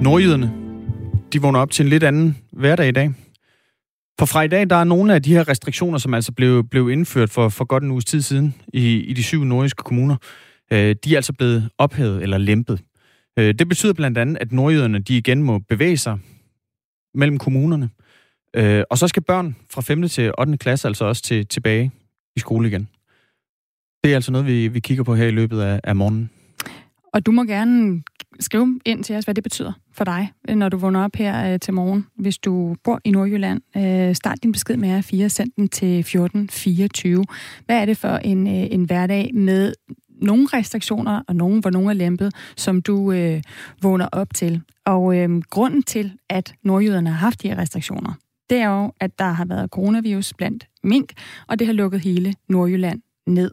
Nordjyderne, de vågner op til en lidt anden hverdag i dag. For fra i dag, der er nogle af de her restriktioner, som altså blev, blev indført for, for godt en uges tid siden i, i de syv nordiske kommuner, øh, de er altså blevet ophævet eller lempet. Øh, det betyder blandt andet, at nordjyderne de igen må bevæge sig mellem kommunerne. Øh, og så skal børn fra 5. til 8. klasse altså også til, tilbage i skole igen. Det er altså noget, vi, vi kigger på her i løbet af, af morgenen. Og du må gerne skrive ind til os, hvad det betyder for dig, øh, når du vågner op her øh, til morgen. Hvis du bor i Nordjylland, øh, start din besked med R4, send den til 1424. Hvad er det for en, øh, en hverdag med nogle restriktioner, og nogle, hvor nogle er lempet, som du øh, vågner op til. Og øh, grunden til, at nordjyderne har haft de her restriktioner, det er jo, at der har været coronavirus blandt mink, og det har lukket hele Nordjylland ned.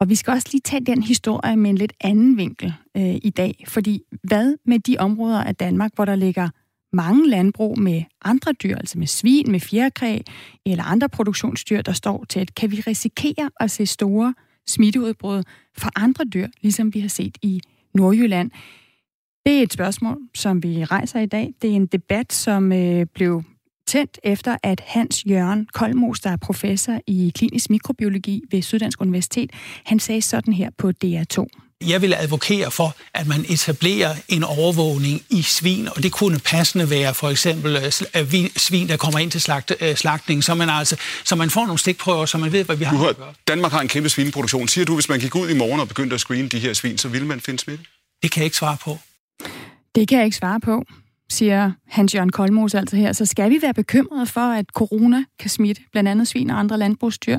Og vi skal også lige tage den historie med en lidt anden vinkel øh, i dag, fordi hvad med de områder af Danmark, hvor der ligger mange landbrug med andre dyr, altså med svin, med fjerkræ eller andre produktionsdyr, der står tæt, kan vi risikere at se store smitteudbrud fra andre dyr, ligesom vi har set i Nordjylland? Det er et spørgsmål, som vi rejser i dag. Det er en debat, som øh, blev tændt efter, at Hans Jørgen Kolmos, der er professor i klinisk mikrobiologi ved Syddansk Universitet, han sagde sådan her på DR2. Jeg vil advokere for, at man etablerer en overvågning i svin, og det kunne passende være for eksempel øh, svin, der kommer ind til slagt, øh, slagtning, så man, altså, så man får nogle stikprøver, så man ved, hvad vi har. Du har Danmark har en kæmpe svineproduktion. Siger du, hvis man gik ud i morgen og begyndte at screene de her svin, så ville man finde smitte? Det kan jeg ikke svare på. Det kan jeg ikke svare på siger Hans-Jørgen Kolmos altså her, så skal vi være bekymrede for, at corona kan smitte blandt andet svin og andre landbrugsdyr.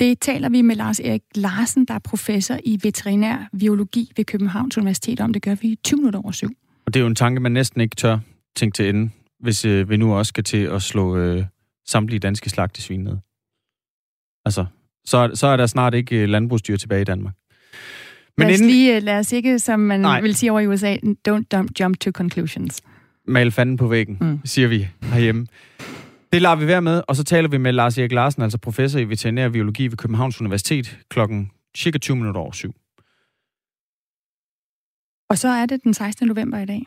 Det taler vi med Lars Erik Larsen, der er professor i veterinær biologi ved Københavns Universitet om. Det gør vi i 20 minutter over syv. Og det er jo en tanke, man næsten ikke tør tænke til ende, hvis øh, vi nu også skal til at slå øh, samtlige danske slagtesvin ned. Altså, så, så er der snart ikke øh, landbrugsdyr tilbage i Danmark. Men lad, os inden... lige, øh, lad os ikke, som man Nej. vil sige over i USA, don't jump to conclusions male fanden på væggen, mm. siger vi herhjemme. Det lader vi være med, og så taler vi med Lars Erik Larsen, altså professor i veterinær biologi ved Københavns Universitet, klokken cirka 20 minutter over syv. Og så er det den 16. november i dag.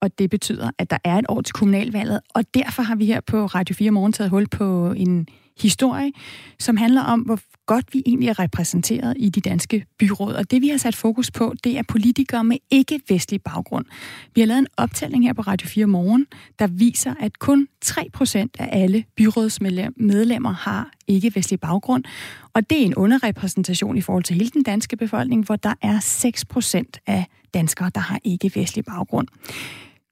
Og det betyder, at der er et år til kommunalvalget, og derfor har vi her på Radio 4 Morgen taget hul på en historie, som handler om, hvor godt vi egentlig er repræsenteret i de danske byråd. Og det vi har sat fokus på, det er politikere med ikke-vestlig baggrund. Vi har lavet en optælling her på Radio 4 Morgen, der viser, at kun 3% af alle byrådsmedlemmer har ikke-vestlig baggrund. Og det er en underrepræsentation i forhold til hele den danske befolkning, hvor der er 6% af danskere, der har ikke-vestlig baggrund.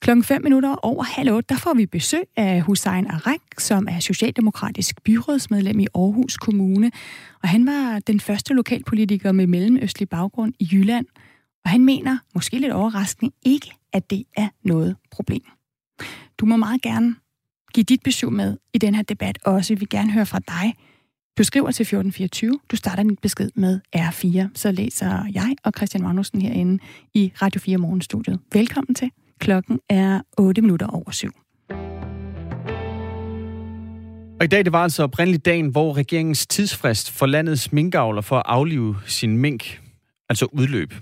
Klokken 5 minutter over halv 8, der får vi besøg af Hussein Arak, som er socialdemokratisk byrådsmedlem i Aarhus Kommune. Og han var den første lokalpolitiker med mellemøstlig baggrund i Jylland. Og han mener, måske lidt overraskende, ikke, at det er noget problem. Du må meget gerne give dit besøg med i den her debat også. Vi vil gerne høre fra dig. Du skriver til 1424. Du starter din besked med R4. Så læser jeg og Christian Magnussen herinde i Radio 4 Morgenstudiet. Velkommen til. Klokken er 8 minutter over syv. Og i dag det var altså oprindeligt dagen, hvor regeringens tidsfrist for landets minkavler for at aflive sin mink, altså udløb.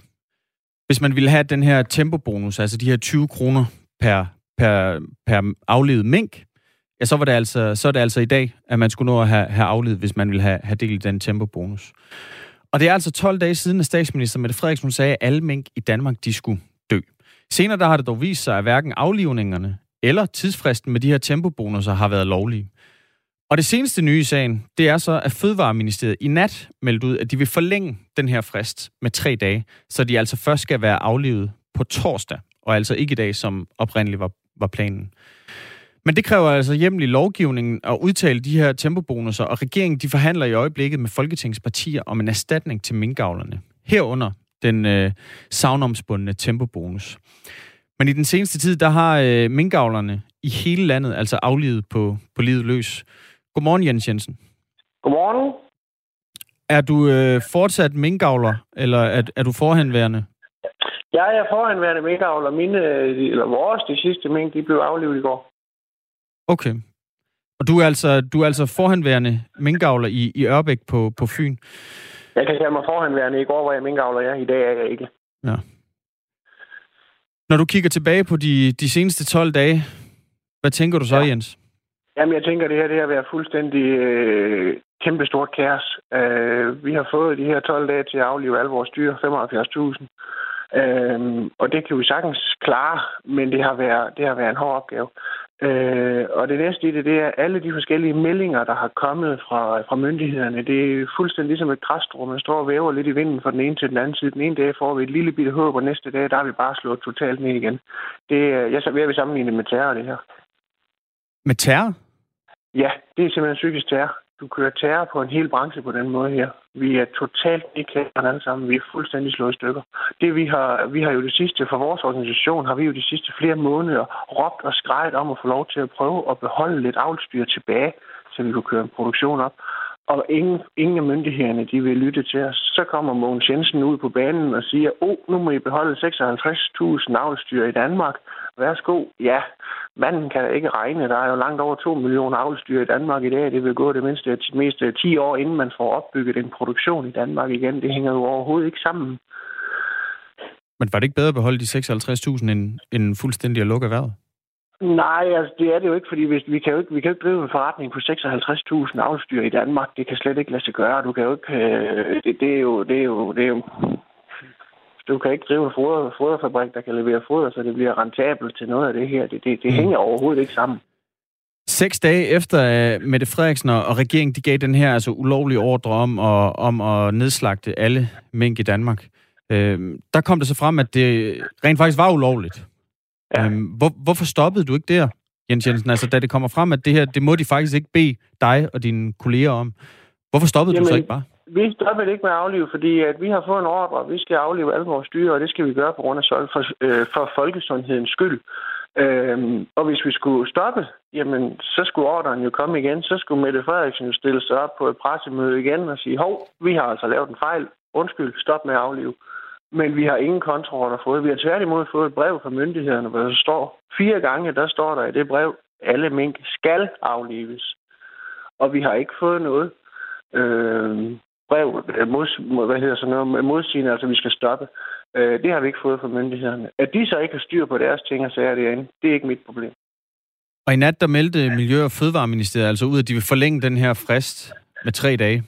Hvis man ville have den her tempobonus, altså de her 20 kroner per, per, per aflevet mink, ja, så, var det altså, så er det altså i dag, at man skulle nå at have, have aflevet, hvis man ville have, have delt den tempobonus. Og det er altså 12 dage siden, at statsminister Mette Frederiksen sagde, at alle mink i Danmark, de skulle. Senere der har det dog vist sig, at hverken aflivningerne eller tidsfristen med de her tempobonusser har været lovlige. Og det seneste nye i sagen, det er så, at Fødevareministeriet i nat meldte ud, at de vil forlænge den her frist med tre dage, så de altså først skal være aflivet på torsdag, og altså ikke i dag, som oprindeligt var, var planen. Men det kræver altså hjemmelig lovgivningen at udtale de her tempobonusser, og regeringen de forhandler i øjeblikket med Folketingspartier om en erstatning til minkavlerne. Herunder den øh, savnomspundne tempobonus. Men i den seneste tid, der har øh, minkavlerne i hele landet altså aflivet på, på livet løs. Godmorgen, Jens Jensen. Godmorgen. Er du øh, fortsat minkavler, eller er, er du forhenværende? Jeg er forhenværende minkavler. Mine, eller vores, de sidste mink, de blev aflivet i går. Okay. Og du er altså, du er altså forhenværende minkavler i, i Ørbæk på, på Fyn. Jeg kan kalde mig forhenværende. I går var jeg minkavler, ja. I dag er jeg ikke. Ja. Når du kigger tilbage på de, de seneste 12 dage, hvad tænker du så, ja. Jens? Jamen, jeg tænker, det her det har været fuldstændig øh, kæmpestort kaos. Øh, vi har fået de her 12 dage til at aflive alle vores dyr, 75.000. Øhm, og det kan vi sagtens klare, men det har været, det har været en hård opgave. Øh, og det næste i det, det er alle de forskellige meldinger, der har kommet fra, fra myndighederne. Det er fuldstændig ligesom et græsstrå. Man står og væver lidt i vinden fra den ene til den anden side. Den ene dag får vi et lille bitte håb, og næste dag, der er vi bare slået totalt ned igen. Det, jeg så vil sammenligne det med terror, det her. Med terror? Ja, det er simpelthen psykisk terror du kører terror på en hel branche på den måde her. Vi er totalt ikke alle sammen. Vi er fuldstændig slået i stykker. Det vi har, vi har jo det sidste, for vores organisation, har vi jo de sidste flere måneder råbt og skrejet om at få lov til at prøve at beholde lidt avlstyr tilbage, så vi kunne køre en produktion op. Og ingen, ingen af myndighederne, de vil lytte til os. Så kommer Mogens Jensen ud på banen og siger, åh, oh, nu må I beholde 56.000 avlstyr i Danmark. Værsgo. Ja, manden kan ikke regne. Der er jo langt over 2 millioner avlstyr i Danmark i dag. Det vil gå det mindste mest 10 år, inden man får opbygget en produktion i Danmark igen. Det hænger jo overhovedet ikke sammen. Men var det ikke bedre at beholde de 56.000 end, end fuldstændig at lukke erhvervet? Nej, altså det er det jo ikke, fordi hvis, vi, kan jo ikke, vi kan jo ikke drive en forretning på 56.000 avlstyr i Danmark. Det kan slet ikke lade sig gøre. Du kan jo ikke... Øh, det, det, er jo, det, er jo, det er jo du kan ikke drive en foder, foderfabrik, der kan levere foder, så det bliver rentabelt til noget af det her. Det, det, det mm. hænger overhovedet ikke sammen. Seks dage efter at Mette Frederiksen og regeringen de gav den her altså ulovlige ordre om at, om at nedslagte alle mink i Danmark, øh, der kom det så frem, at det rent faktisk var ulovligt. Ja. Øh, hvor, hvorfor stoppede du ikke der, Jens Jensen? Altså, da det kommer frem, at det her, det må de faktisk ikke bede dig og dine kolleger om. Hvorfor stoppede Jamen, du så ikke bare? vi stopper ikke med at aflive, fordi at vi har fået en ordre, og vi skal aflive alle vores dyr, og det skal vi gøre på grund af for, øh, for folkesundhedens skyld. Øhm, og hvis vi skulle stoppe, jamen, så skulle ordren jo komme igen. Så skulle Mette Frederiksen jo stille sig op på et pressemøde igen og sige, hov, vi har altså lavet en fejl. Undskyld, stop med at aflive. Men vi har ingen kontroller fået. Vi har tværtimod fået et brev fra myndighederne, hvor der står fire gange, der står der i det brev, alle mink skal aflives. Og vi har ikke fået noget. Øh, brev, mod, hvad hedder sådan noget, modsigende, altså vi skal stoppe. Øh, det har vi ikke fået fra myndighederne. At de så ikke har styr på deres ting og sager derinde, det er ikke mit problem. Og i nat, der meldte Miljø- og Fødevareministeriet altså ud, at de vil forlænge den her frist med tre dage,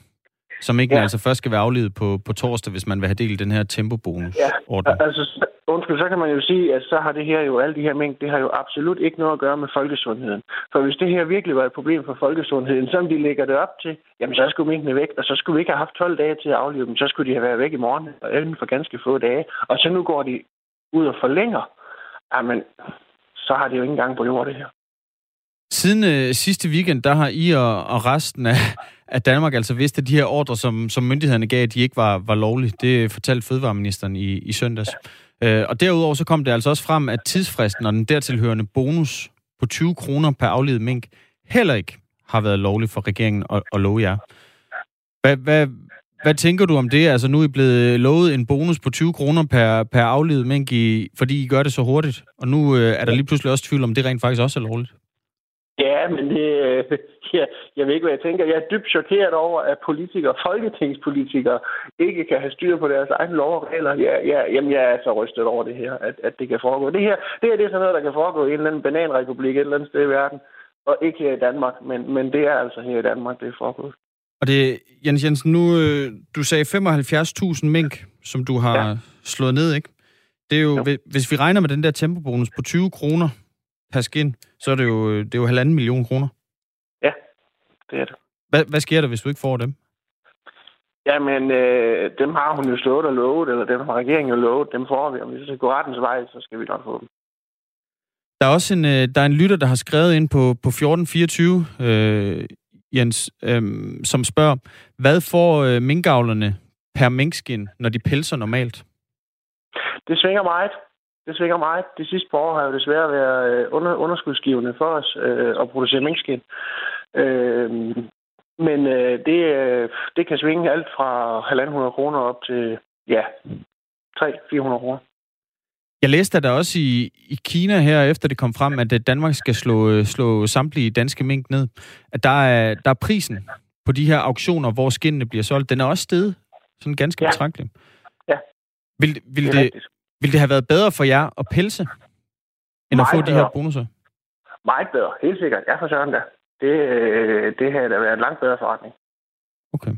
som ikke ja. altså først skal være aflevet på, på torsdag, hvis man vil have delt den her tempobonus. Ja, altså undskyld, så kan man jo sige, at så har det her jo, alle de her mængder, det har jo absolut ikke noget at gøre med folkesundheden. For hvis det her virkelig var et problem for folkesundheden, som de lægger det op til, jamen så skulle minkene væk, og så skulle vi ikke have haft 12 dage til at aflive dem, så skulle de have været væk i morgen, og inden for ganske få dage. Og så nu går de ud og forlænger. Jamen, så har de jo ikke engang på jord det her. Siden øh, sidste weekend, der har I og, og resten af, af Danmark altså vidst, at de her ordre, som, som myndighederne gav, de ikke var, var lovlige. Det fortalte fødevareministeren i, i søndags. Øh, og derudover så kom det altså også frem, at tidsfristen og den dertilhørende bonus på 20 kroner per aflevet mink heller ikke har været lovlig for regeringen at, at love jer. Hvad, hvad, hvad tænker du om det? Altså nu er I blevet lovet en bonus på 20 kroner per, per aflevet mink, i, fordi I gør det så hurtigt. Og nu øh, er der lige pludselig også tvivl om, det rent faktisk også er lovligt. Ja, men det, øh, ja, jeg ved ikke, hvad jeg tænker. Jeg er dybt chokeret over, at politikere, folketingspolitikere, ikke kan have styr på deres egne lov og regler. Ja, ja, jamen, jeg er så rystet over det her, at, at det kan foregå. Det her, det her det er sådan noget, der kan foregå i en eller anden bananrepublik et eller andet sted i verden, og ikke her i Danmark, men, men det er altså her i Danmark, det er foregået. Og det, Jens Jensen, nu, øh, du sagde 75.000 mink, som du har ja. slået ned, ikke? Det er jo, jo, hvis vi regner med den der tempobonus på 20 kroner per skin, så er det jo, det er jo halvanden million kroner. Ja, det er det. Hvad, hvad sker der, hvis du ikke får dem? Jamen, øh, dem har hun jo slået og lovet, eller dem har regeringen jo lovet, dem får vi. Om vi skal gå rettens vej, så skal vi nok få dem. Der er også en, øh, der er en lytter, der har skrevet ind på, på 1424, øh, Jens, øh, som spørger, hvad får øh, minkavlerne per minkskin, når de pelser normalt? Det svinger meget det svinger meget. De sidste par år har jo desværre været øh, under, underskudsgivende for os øh, at producere minkskin. Øh, men øh, det, øh, det kan svinge alt fra 1.500 kroner op til, ja, 300-400 kroner. Jeg læste der også i, i Kina her, efter det kom frem, at Danmark skal slå, øh, slå samtlige danske mink ned, at der er, der er prisen på de her auktioner, hvor skinnene bliver solgt, den er også steget sådan ganske ja. betragteligt. Ja, vil, vil det, det Vil det have været bedre for jer at pelse, end at få Meget de her bedre. bonusser? Meget bedre, helt sikkert. Ja, for søren da. Det, øh, det her da været en langt bedre forretning. Okay.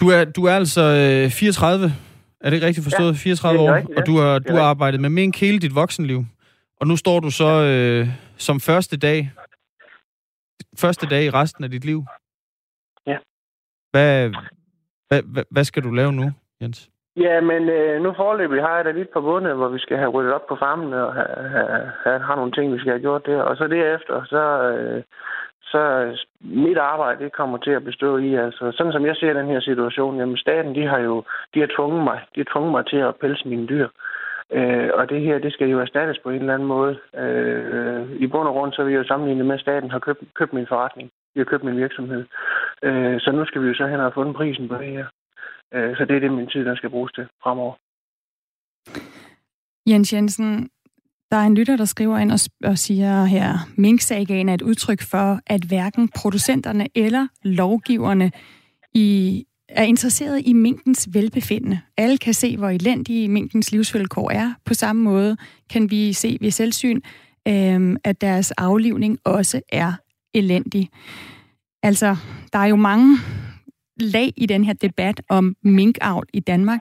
Du er, du er altså øh, 34, er det ikke rigtigt forstået? 34 det er år, rigtigt, ja. og du har, du har arbejdet med mink hele dit voksenliv. Og nu står du så øh, som første dag, første dag i resten af dit liv. Ja. Hvad, hvad, hvad, hvad skal du lave nu, Jens? Ja, men øh, nu forløbig har jeg da lidt på bundet, hvor vi skal have ryddet op på farmen og have, have, have, har nogle ting, vi skal have gjort der. Og så derefter, så, øh, så mit arbejde det kommer til at bestå i, altså sådan som jeg ser den her situation, jamen staten, de har jo de har tvunget mig, de har tvunget mig til at pelse mine dyr. Øh, og det her, det skal jo erstattes på en eller anden måde. Øh, I bund og grund, så vil jeg jo sammenligne med, at staten har købt, købt min forretning. De har købt min virksomhed. Øh, så nu skal vi jo så hen og have fundet prisen på det her. Øh, så det er det, min tid, der skal bruges til fremover. Jens Jensen, der er en lytter, der skriver ind og, og siger her, minksagen er et udtryk for, at hverken producenterne eller lovgiverne i, er interesseret i minkens velbefindende. Alle kan se, hvor elendige minkens livsvilkår er. På samme måde kan vi se ved selvsyn, øh, at deres aflivning også er elendig. Altså, der er jo mange lag i den her debat om minkavl i Danmark.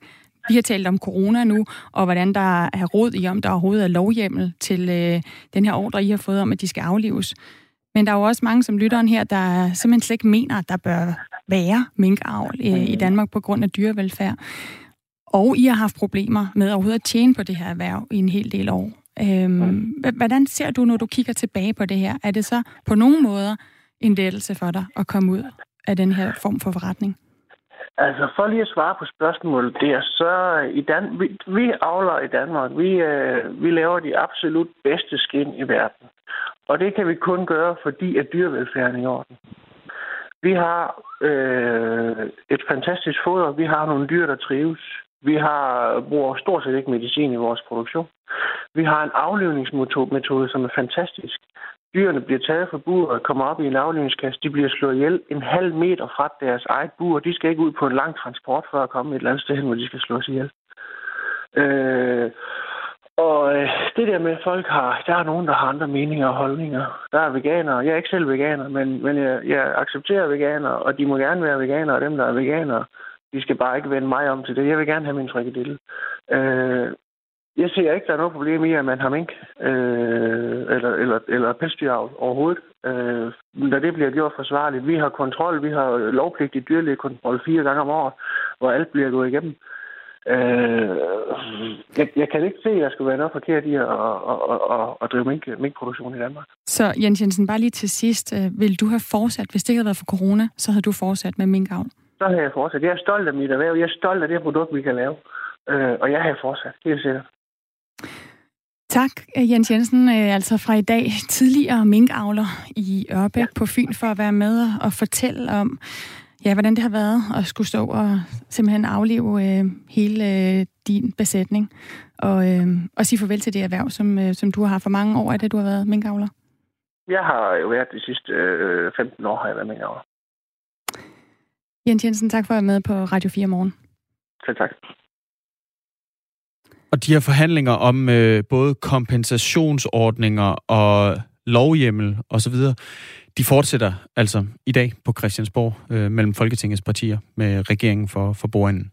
Vi har talt om corona nu, og hvordan der er råd i, om der overhovedet er lovhjemmel til øh, den her ordre, I har fået om, at de skal aflives. Men der er jo også mange som lytteren her, der simpelthen slet ikke mener, at der bør være minkavl øh, i Danmark på grund af dyrevelfærd. Og I har haft problemer med overhovedet at tjene på det her erhverv i en hel del år. Øhm, hvordan ser du, når du kigger tilbage på det her? Er det så på nogen måder en lettelse for dig at komme ud af den her form for forretning? Altså, for lige at svare på spørgsmålet der, så i Dan- vi, vi avler i Danmark, vi, øh, vi laver de absolut bedste skin i verden. Og det kan vi kun gøre, fordi at dyrevelfærden er i orden. Vi har øh, et fantastisk foder. Vi har nogle dyr, der trives. Vi har bruger stort set ikke medicin i vores produktion. Vi har en aflivningsmetode, som er fantastisk. Dyrene bliver taget fra buret og kommer op i en aflivningskasse. De bliver slået ihjel en halv meter fra deres eget bur. De skal ikke ud på en lang transport for at komme et eller andet sted hen, hvor de skal slås ihjel. Øh, og øh, det der med, at folk har... Der er nogen, der har andre meninger og holdninger. Der er veganere. Jeg er ikke selv veganer, men, men jeg, jeg accepterer veganere, og de må gerne være veganere, og dem, der er veganere, de skal bare ikke vende mig om til det. Jeg vil gerne have min frikadelle. Øh, jeg ser ikke, der er noget problem i, at man har mink øh, eller, eller, eller pelsdyravl overhovedet. Øh, når det bliver gjort forsvarligt. Vi har kontrol, vi har lovpligtig dyrlægekontrol fire gange om året, hvor alt bliver gået igennem. Øh, jeg, jeg kan ikke se, at der skulle være noget forkert i at, at, at, at, at drive mink, minkproduktion i Danmark. Så Jens Jensen, bare lige til sidst. øh, Vil du have fortsat, hvis det ikke havde været for corona, så havde du fortsat med minkavl? Så har jeg fortsat. Jeg er stolt af mit erhverv. Jeg er stolt af det produkt, vi kan lave. Øh, og jeg har fortsat, helt sikkert. Tak, Jens Jensen, øh, altså fra i dag tidligere minkavler i Ørbæk på Fyn, for at være med og fortælle om, ja, hvordan det har været at skulle stå og simpelthen afleve øh, hele øh, din besætning, og, øh, og sige farvel til det erhverv, som, øh, som du har haft for mange år, er det, du har været minkavler? Jeg har jo været de sidste øh, 15 år, har jeg været over. Jens Jensen, tak for at være med på Radio 4 morgen. Så tak. Og de her forhandlinger om øh, både kompensationsordninger og lovhjemmel osv., de fortsætter altså i dag på Christiansborg øh, mellem Folketingets partier med regeringen for, for bordenden.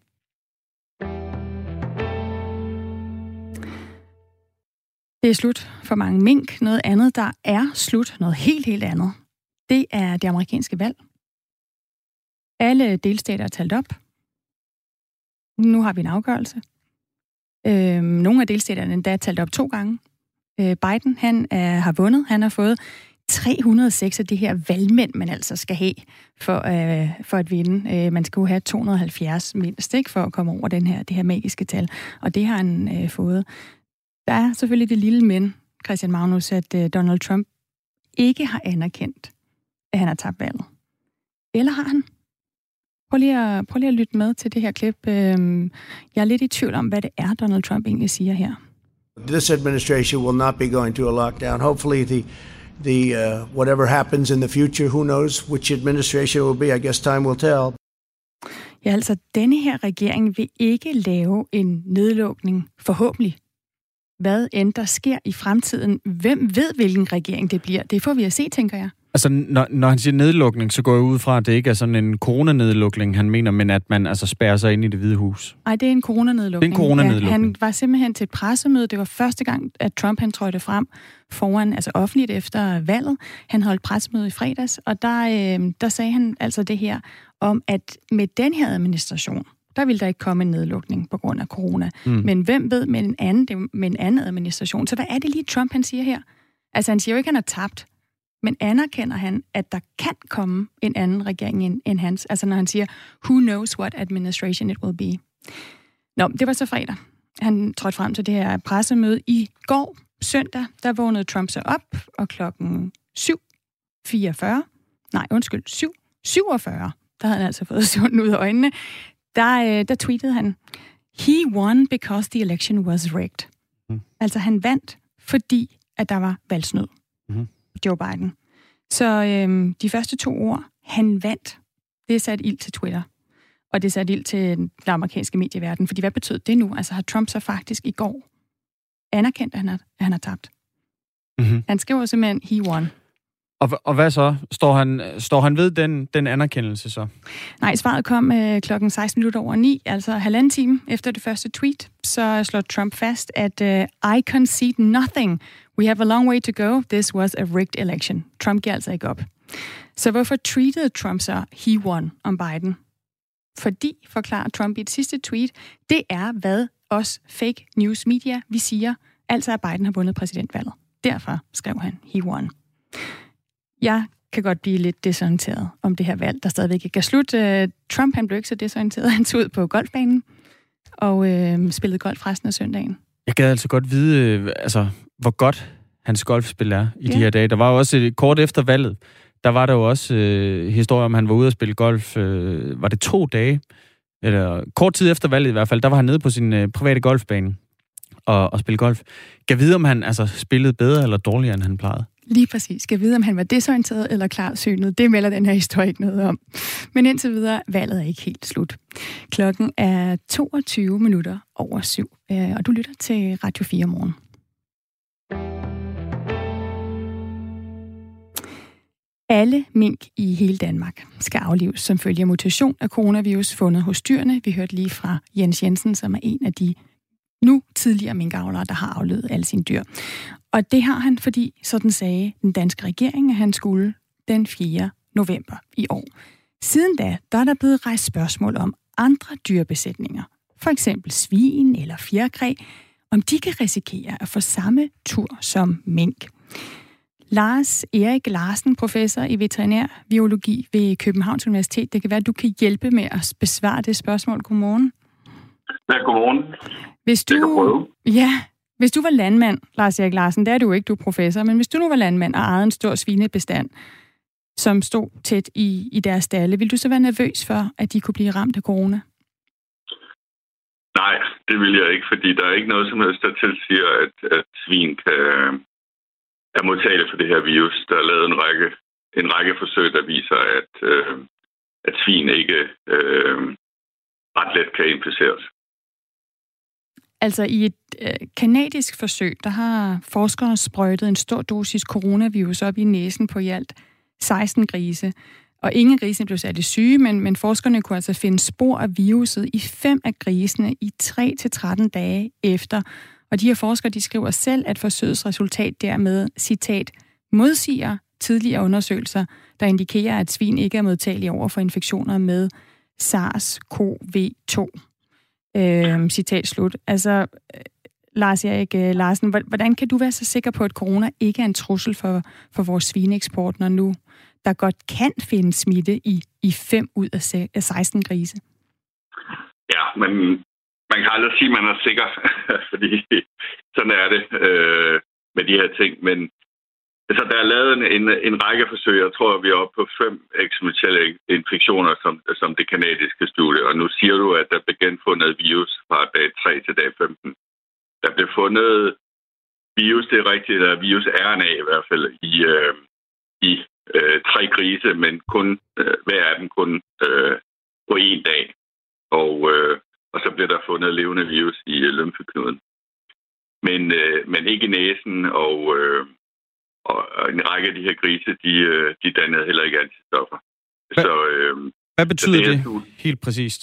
Det er slut for mange mink. Noget andet, der er slut, noget helt, helt andet, det er det amerikanske valg. Alle delstater er talt op. Nu har vi en afgørelse. Øh, nogle af delstaterne endda er talt op to gange. Øh, Biden, han er, har vundet. Han har fået 306 af de her valgmænd, man altså skal have for, øh, for at vinde. Øh, man skal jo have 270 mindst, ikke, for at komme over den her, det her magiske tal. Og det har han øh, fået. Der er selvfølgelig det lille men, Christian Magnus, at øh, Donald Trump ikke har anerkendt, at han har tabt valget. Eller har han? Prøv lige, at, prøv lige at lytte med til det her klip. Øhm, Jeg er lidt i tvivl om, hvad det er, Donald Trump egentlig siger her. This administration will not be going to a lockdown. Hopefully, the the uh, whatever happens in the future, who knows which administration will be? I guess time will tell. Ja, altså, denne her regering vil ikke lave en nedlukning, forhåbentlig. Hvad end der sker i fremtiden, hvem ved, hvilken regering det bliver? Det får vi at se, tænker jeg. Altså, når, når han siger nedlukning, så går jeg ud fra, at det ikke er sådan en coronanedlukning, han mener, men at man altså spærrer sig ind i det hvide hus. Nej, det er en coronanedlukning. Det er en coronanedlukning. Ja, han var simpelthen til et pressemøde. Det var første gang, at Trump han trådte frem foran, altså offentligt efter valget. Han holdt pressemøde i fredags, og der, øh, der sagde han altså det her om, at med den her administration, der vil der ikke komme en nedlukning på grund af corona. Mm. Men hvem ved med en, anden, med en anden administration? Så hvad er det lige, Trump han siger her? Altså, han siger jo ikke, at han har tabt men anerkender han, at der kan komme en anden regering end, end hans? Altså når han siger, who knows what administration it will be. Nå, det var så fredag. Han trådte frem til det her pressemøde i går, søndag, der vågnede Trump sig op, og klokken 7.44, nej, undskyld, 7.47, der havde han altså fået søvn ud af øjnene, der, øh, der tweetede han, He won because the election was rigged. Mm. Altså han vandt, fordi at der var valgsnød. Mm. Joe Biden. Så øhm, de første to ord, han vandt, det er sat ild til Twitter. Og det er sat ild til den amerikanske medieverden. Fordi hvad betød det nu? Altså har Trump så faktisk i går anerkendt, at han har, at han har tabt? Mm-hmm. Han skriver simpelthen, he won. Og, og hvad så? Står han, står han ved den, den anerkendelse så? Nej, svaret kom øh, klokken 16 minutter over 9, altså halvanden time efter det første tweet. Så slår Trump fast, at øh, I concede nothing. We have a long way to go. This was a rigged election. Trump giver altså ikke op. Så hvorfor tweetede Trump så he won om Biden? Fordi, forklarer Trump i et sidste tweet, det er, hvad os fake news media, vi siger, altså at Biden har vundet præsidentvalget. Derfor skrev han, he won. Jeg kan godt blive lidt desorienteret om det her valg, der stadigvæk ikke er slut. Øh, Trump han blev ikke så desorienteret. Han tog ud på golfbanen og øh, spillede golf resten af søndagen. Jeg gad altså godt vide, øh, altså, hvor godt hans golfspil er i ja. de her dage. Der var jo også et, kort efter valget, der var der jo også øh, historie om, at han var ude og spille golf. Øh, var det to dage? Eller kort tid efter valget i hvert fald, der var han nede på sin øh, private golfbane og, og spille golf. Kan vide, om han altså spillede bedre eller dårligere, end han plejede? Lige præcis. Skal vide, om han var desorienteret eller klarsynet. Det melder den her historie ikke noget om. Men indtil videre, valget er ikke helt slut. Klokken er 22 minutter over syv, øh, og du lytter til Radio 4 morgen. Alle mink i hele Danmark skal aflives som følge af mutation af coronavirus fundet hos dyrene. Vi hørte lige fra Jens Jensen, som er en af de nu tidligere minkavlere, der har afledt alle sine dyr. Og det har han, fordi, sådan sagde den danske regering, at han skulle den 4. november i år. Siden da, der er der blevet rejst spørgsmål om andre dyrebesætninger, for eksempel svin eller fjerkræ, om de kan risikere at få samme tur som mink. Lars Erik Larsen, professor i veterinærbiologi ved Københavns Universitet. Det kan være, at du kan hjælpe med at besvare det spørgsmål. Godmorgen. Ja, godmorgen. Hvis du, ja, hvis du var landmand, Lars Erik Larsen, det er du ikke, du er professor, men hvis du nu var landmand og ejede en stor svinebestand, som stod tæt i, i deres stalle, ville du så være nervøs for, at de kunne blive ramt af corona? Nej, det vil jeg ikke, fordi der er ikke noget som helst, der tilsiger, at, at svin kan, er modtagelige for det her virus. Der er lavet en række, en række forsøg, der viser, at, øh, at svin ikke øh, ret let kan inficeres. Altså i et øh, kanadisk forsøg, der har forskere sprøjtet en stor dosis coronavirus op i næsen på i alt 16 grise. Og ingen grise blev særlig syge, men, men forskerne kunne altså finde spor af viruset i fem af grisene i 3-13 dage efter. Og de her forskere, de skriver selv, at forsøgets resultat dermed, citat, modsiger tidligere undersøgelser, der indikerer, at svin ikke er modtagelige over for infektioner med SARS-CoV-2. Øh, citat slut. Altså, øh, Lars Erik øh, Larsen, hvordan kan du være så sikker på, at corona ikke er en trussel for, for vores svineeksport, når nu der godt kan finde smitte i, i 5 ud af 16 grise? Ja, men man kan aldrig sige, at man er sikker, fordi sådan er det øh, med de her ting. Men Altså, der er lavet en, en, en række forsøg. Jeg tror, vi er oppe på fem eksperimentelle infektioner, som, som det kanadiske studie. Og nu siger du, at der blev genfundet virus fra dag 3 til dag 15. Der blev fundet virus, det er rigtigt, eller virus RNA i hvert fald, i, øh, i øh, tre grise, men kun øh, hver af dem kun øh, på en dag. og, øh, og så bliver der fundet levende virus i øh, lymfeknuden. Men, øh, men ikke i næsen, og, øh, og en række af de her grise, de, øh, de dannede heller ikke antistoffer. Hvad, så, øh, hvad betyder så det, det helt præcist?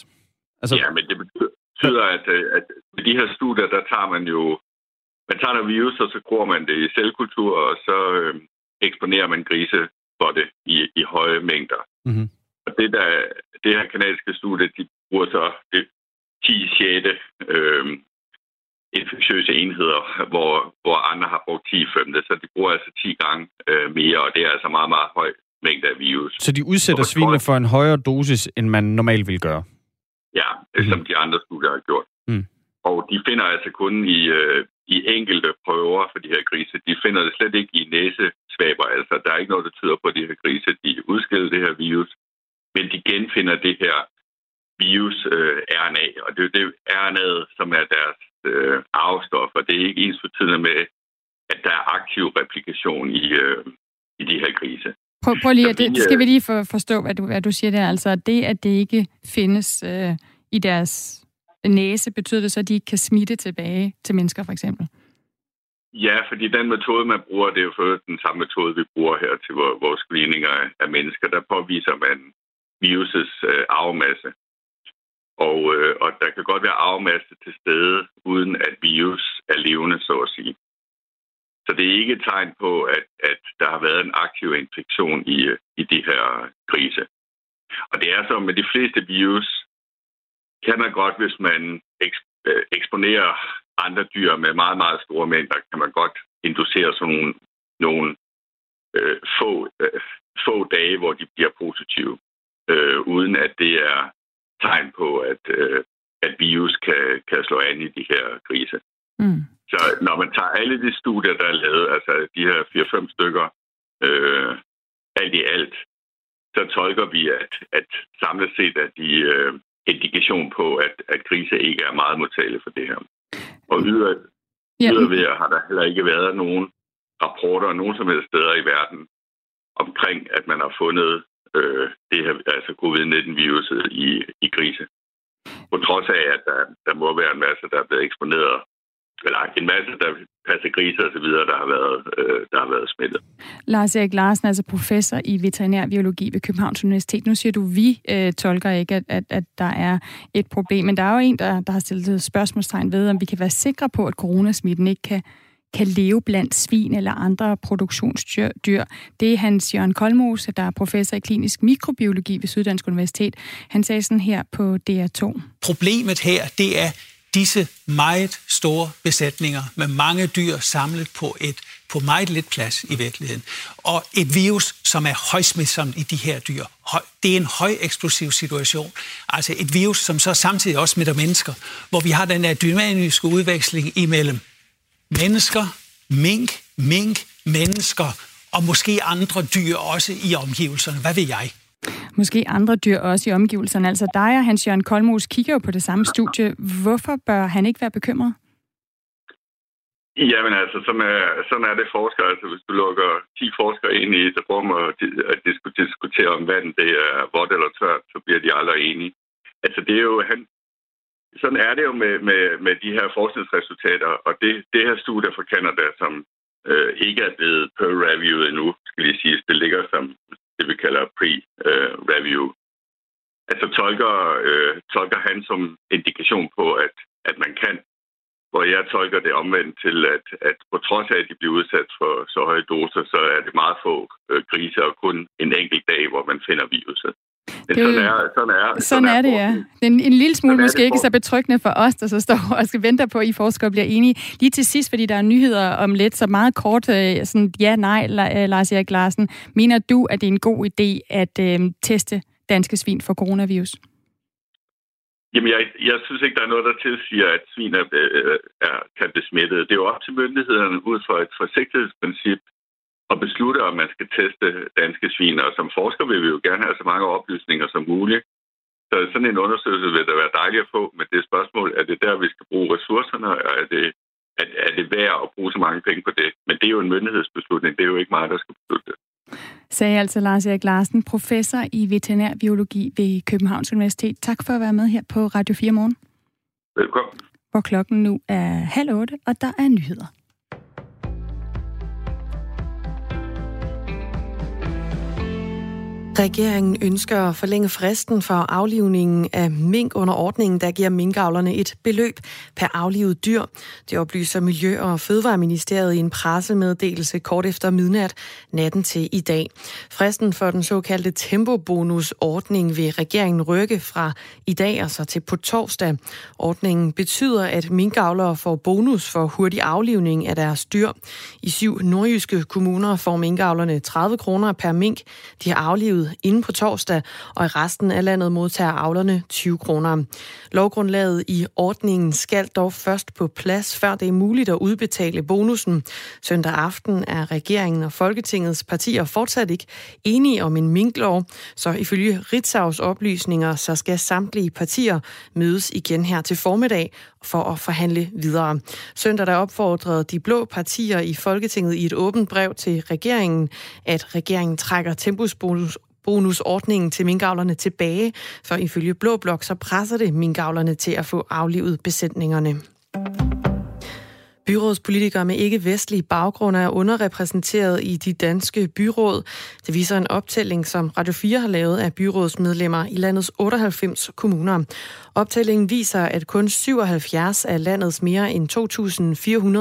Altså, ja, men det betyder, at, øh, at med de her studier, der tager man jo man tager noget virus, og så gror man det i cellekultur, og så øh, eksponerer man grise for det i, i høje mængder. Mm-hmm. Og det, der, det her kanadiske studie, de bruger så det 10 6 øh, infektiøse enheder, hvor, hvor andre har brugt 10 femte, så de bruger altså 10 gange øh, mere, og det er altså meget, meget høj mængde af virus. Så de udsætter svinene for en højere dosis, end man normalt vil gøre? Ja, mm. som de andre studier har gjort. Mm. Og de finder altså kun i, øh, i enkelte prøver for de her grise. De finder det slet ikke i næsesvaber. Altså, der er ikke noget, der tyder på, at de her grise de udskiller det her virus. Men de genfinder det her virus øh, RNA, og det er det RNA, som er deres øh, arvestof, og det er ikke ens betydende med, at der er aktiv replikation i, øh, i de her grise. Prøv, prøv lige, det, skal vi lige for, forstå, hvad du, hvad du siger der. Altså, det, at det ikke findes øh, i deres næse, betyder det så, at de ikke kan smitte tilbage til mennesker, for eksempel? Ja, fordi den metode, man bruger, det er jo for den samme metode, vi bruger her til vores screeninger af mennesker. Der påviser man virusets øh, arvemasse. Og, øh, og der kan godt være arvemasse til stede, uden at virus er levende, så at sige. Så det er ikke et tegn på, at, at der har været en aktiv infektion i, øh, i de her grise. Og det er så med de fleste virus, kan man godt, hvis man øh, eksponerer andre dyr med meget, meget store mængder, kan man godt inducere sådan nogle, nogle øh, få, øh, få dage, hvor de bliver positive, øh, uden at det er tegn på, at, øh, at virus kan, kan slå an i de her grise. Mm. Så når man tager alle de studier, der er lavet, altså de her 4-5 stykker, øh, alt i alt, så tolker vi, at, at samlet set, at de øh, indikation på, at, at grise ikke er meget modtagelig for det her. Og yder, yderligere har der heller ikke været nogen rapporter nogen som helst steder i verden omkring, at man har fundet øh, det her, altså covid-19-viruset i, i grise. På trods af, at der, der må være en masse, der er blevet eksponeret eller en masse, der passer griser og så videre, der har været, øh, der har været smittet. Lars Erik Larsen, altså professor i veterinærbiologi ved Københavns Universitet. Nu siger du, vi øh, tolker ikke, at, at, at der er et problem, men der er jo en, der, der har stillet spørgsmålstegn ved, om vi kan være sikre på, at coronasmitten ikke kan kan leve blandt svin eller andre produktionsdyr. Det er Hans Jørgen Kolmose, der er professor i klinisk mikrobiologi ved Syddansk Universitet. Han sagde sådan her på DR2. Problemet her, det er, disse meget store besætninger med mange dyr samlet på et på meget lidt plads i virkeligheden. Og et virus, som er højsmitsomt i de her dyr. Det er en høj eksplosiv situation. Altså et virus, som så samtidig også smitter mennesker, hvor vi har den her dynamiske udveksling imellem mennesker, mink, mink, mennesker og måske andre dyr også i omgivelserne. Hvad ved jeg? Måske andre dyr også i omgivelserne. Altså dig og Hans Jørgen Kolmos kigger jo på det samme studie. Hvorfor bør han ikke være bekymret? Jamen altså, sådan er, sådan er det forskere. Altså, hvis du lukker 10 forskere ind i et rum og at de skulle diskutere om vand, det er vådt eller tørt, så bliver de aldrig enige. Altså, det er jo, han, sådan er det jo med, med, med de her forskningsresultater, og det, det her studie fra Canada, som øh, ikke er blevet peer-reviewet endnu, skal lige sige, det ligger som det, vi kalder pre-review. Altså tolker, øh, tolker han som indikation på, at, at man kan, hvor jeg tolker det omvendt til, at, at på trods af, at de bliver udsat for så høje doser, så er det meget få øh, griser og kun en enkelt dag, hvor man finder viruset. Det, sådan er, sådan er, sådan sådan er, er det, ja. Det er en, en lille smule måske ikke så betryggende for os, der så står og skal vente på, at I forskere bliver enige. Lige til sidst, fordi der er nyheder om lidt, så meget kort, øh, sådan ja-nej, øh, Lars Erik Larsen. Mener du, at det er en god idé at øh, teste danske svin for coronavirus? Jamen, jeg, jeg synes ikke, der er noget, der tilsiger, at svin er, øh, er, kan blive smittet. Det er jo op til myndighederne ud fra et forsigtighedsprincip at beslutte, om man skal teste danske svin. Og som forsker vil vi jo gerne have så mange oplysninger som muligt. Så sådan en undersøgelse vil da være dejligt at få, men det spørgsmål, er det der, vi skal bruge ressourcerne, og er det, er, er det værd at bruge så mange penge på det? Men det er jo en myndighedsbeslutning, det er jo ikke mig, der skal beslutte det. Sagde altså Lars Erik Larsen, professor i veterinærbiologi ved Københavns Universitet. Tak for at være med her på Radio 4 Morgen. Velkommen. Hvor klokken nu er halv otte, og der er nyheder. Regeringen ønsker at forlænge fristen for aflivningen af mink under ordningen, der giver minkavlerne et beløb per aflivet dyr. Det oplyser Miljø- og Fødevareministeriet i en pressemeddelelse kort efter midnat natten til i dag. Fristen for den såkaldte tempobonusordning vil regeringen rykke fra i dag og så til på torsdag. Ordningen betyder, at minkavlere får bonus for hurtig aflivning af deres dyr. I syv nordjyske kommuner får minkavlerne 30 kroner per mink, de har aflivet inden på torsdag, og i resten af landet modtager avlerne 20 kroner. Lovgrundlaget i ordningen skal dog først på plads, før det er muligt at udbetale bonusen. Søndag aften er regeringen og Folketingets partier fortsat ikke enige om en minklov, så ifølge Ritzaus oplysninger, så skal samtlige partier mødes igen her til formiddag for at forhandle videre. Søndag der opfordrede de blå partier i Folketinget i et åbent brev til regeringen, at regeringen trækker tempusbonus bonusordningen til minkavlerne tilbage, for ifølge Blå Blok så presser det minkavlerne til at få aflivet besætningerne. Byrådspolitikere med ikke-vestlig baggrund er underrepræsenteret i de danske byråd. Det viser en optælling, som Radio 4 har lavet af byrådsmedlemmer i landets 98 kommuner. Optællingen viser, at kun 77 af landets mere end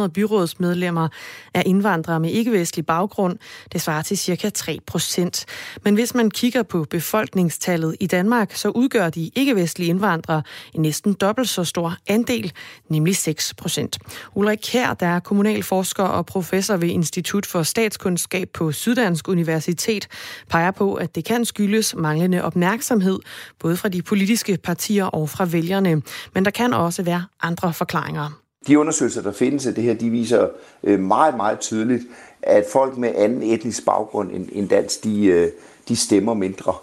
2.400 byrådsmedlemmer er indvandrere med ikke-vestlig baggrund. Det svarer til cirka 3 procent. Men hvis man kigger på befolkningstallet i Danmark, så udgør de ikke-vestlige indvandrere en næsten dobbelt så stor andel, nemlig 6 procent. Ulrik Kær, der er kommunalforsker og professor ved Institut for Statskundskab på Syddansk Universitet, peger på, at det kan skyldes manglende opmærksomhed, både fra de politiske partier og fra vælgerne. Men der kan også være andre forklaringer. De undersøgelser, der findes af det her, de viser øh, meget, meget tydeligt, at folk med anden etnisk baggrund end dansk, de, øh, de stemmer mindre.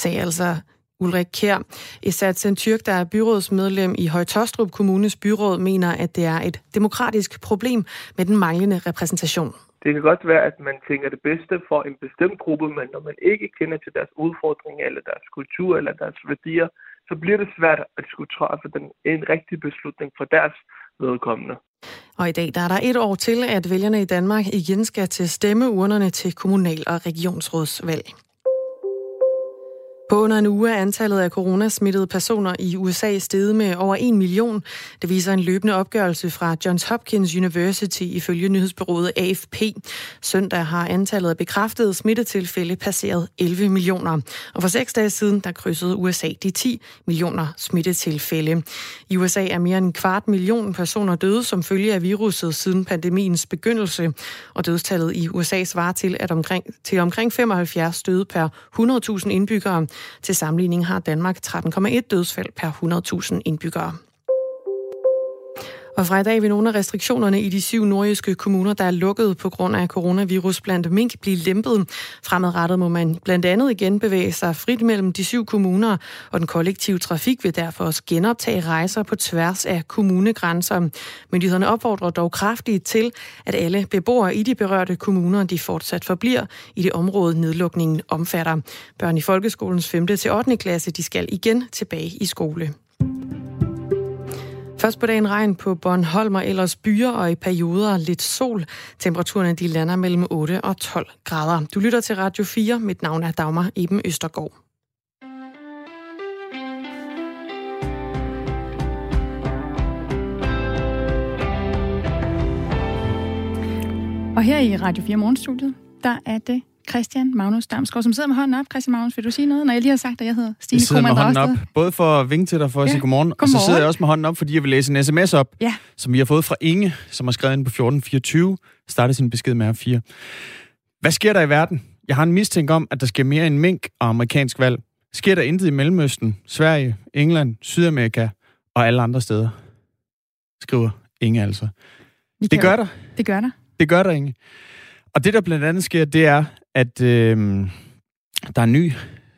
Sagde altså Ulrik Kjær. Esat Tyrk, der er byrådsmedlem i Højtostrup Kommunes byråd, mener, at det er et demokratisk problem med den manglende repræsentation. Det kan godt være, at man tænker det bedste for en bestemt gruppe, men når man ikke kender til deres udfordringer, eller deres kultur, eller deres værdier, så bliver det svært at skulle træffe den, en rigtig beslutning for deres vedkommende. Og i dag der er der et år til, at vælgerne i Danmark igen skal til stemmeurnerne til kommunal- og regionsrådsvalg. På under en uge er antallet af coronasmittede personer i USA steget med over 1 million. Det viser en løbende opgørelse fra Johns Hopkins University ifølge nyhedsbyrået AFP. Søndag har antallet af bekræftede smittetilfælde passeret 11 millioner. Og for seks dage siden, der krydsede USA de 10 millioner smittetilfælde. I USA er mere end en kvart million personer døde som følge af viruset siden pandemiens begyndelse. Og dødstallet i USA svarer til, at omkring, til omkring 75 døde per 100.000 indbyggere. Til sammenligning har Danmark 13,1 dødsfald per 100.000 indbyggere. Og fra i dag vil nogle af restriktionerne i de syv nordjyske kommuner, der er lukket på grund af coronavirus blandt mink, blive lempet. Fremadrettet må man blandt andet igen bevæge sig frit mellem de syv kommuner, og den kollektive trafik vil derfor også genoptage rejser på tværs af kommunegrænser. Myndighederne opfordrer dog kraftigt til, at alle beboere i de berørte kommuner, de fortsat forbliver i det område, nedlukningen omfatter. Børn i folkeskolens 5. til 8. klasse, de skal igen tilbage i skole. Først på dagen regn på Bornholm og ellers byer og i perioder lidt sol. Temperaturen de lander mellem 8 og 12 grader. Du lytter til Radio 4. Mit navn er Dagmar Eben Østergaard. Og her i Radio 4 Morgenstudiet, der er det Christian Magnus Damsgaard, som sidder med hånden op. Christian Magnus, vil du sige noget, når jeg lige har sagt, at jeg hedder Stine Jeg sidder med hånden op, både for at vinke til dig for at Ja. sige godmorgen, Godmorgen. og så sidder jeg også med hånden op, fordi jeg vil læse en sms op, Ja. som vi har fået fra Inge, som har skrevet ind på 1424, startede sin besked med R4. Hvad sker der i verden? Jeg har en mistænk om, at der sker mere end mink og amerikansk valg. Sker der intet i Mellemøsten, Sverige, England, Sydamerika og alle andre steder? Skriver Inge altså. Vi Det gør der. Det gør der. Det gør der, Inge. Og det, der blandt andet sker, det er, at øh, der er en ny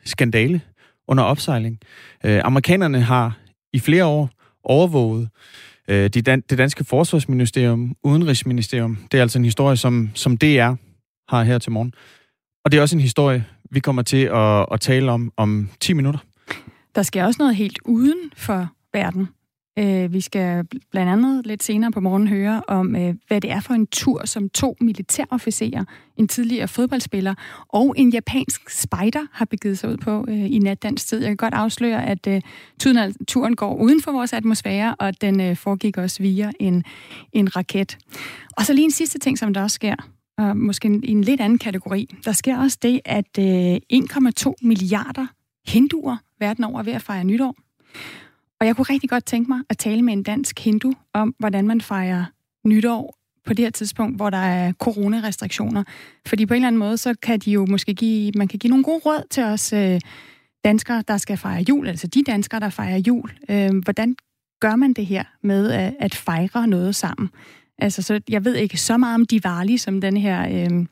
skandale under opsejling. Øh, amerikanerne har i flere år overvåget øh, de dan- det danske forsvarsministerium, udenrigsministerium. Det er altså en historie, som, som DR har her til morgen. Og det er også en historie, vi kommer til at, at tale om om 10 minutter. Der sker også noget helt uden for verden. Øh, vi skal blandt andet lidt senere på morgen høre om, øh, hvad det er for en tur, som to militærofficerer, en tidligere fodboldspiller og en japansk spider har begivet sig ud på øh, i natdansk tid. Jeg kan godt afsløre, at øh, turen går uden for vores atmosfære, og den øh, foregik også via en, en raket. Og så lige en sidste ting, som der også sker, og måske i en lidt anden kategori. Der sker også det, at øh, 1,2 milliarder hinduer verden over er ved at fejre nytår. Og jeg kunne rigtig godt tænke mig at tale med en dansk hindu om, hvordan man fejrer nytår på det her tidspunkt, hvor der er coronarestriktioner. Fordi på en eller anden måde, så kan de jo måske give, man kan give nogle gode råd til os øh, danskere, der skal fejre jul, altså de danskere, der fejrer jul. Øh, hvordan gør man det her med at, at fejre noget sammen? Altså, så jeg ved ikke så meget om Diwali, som den her øh,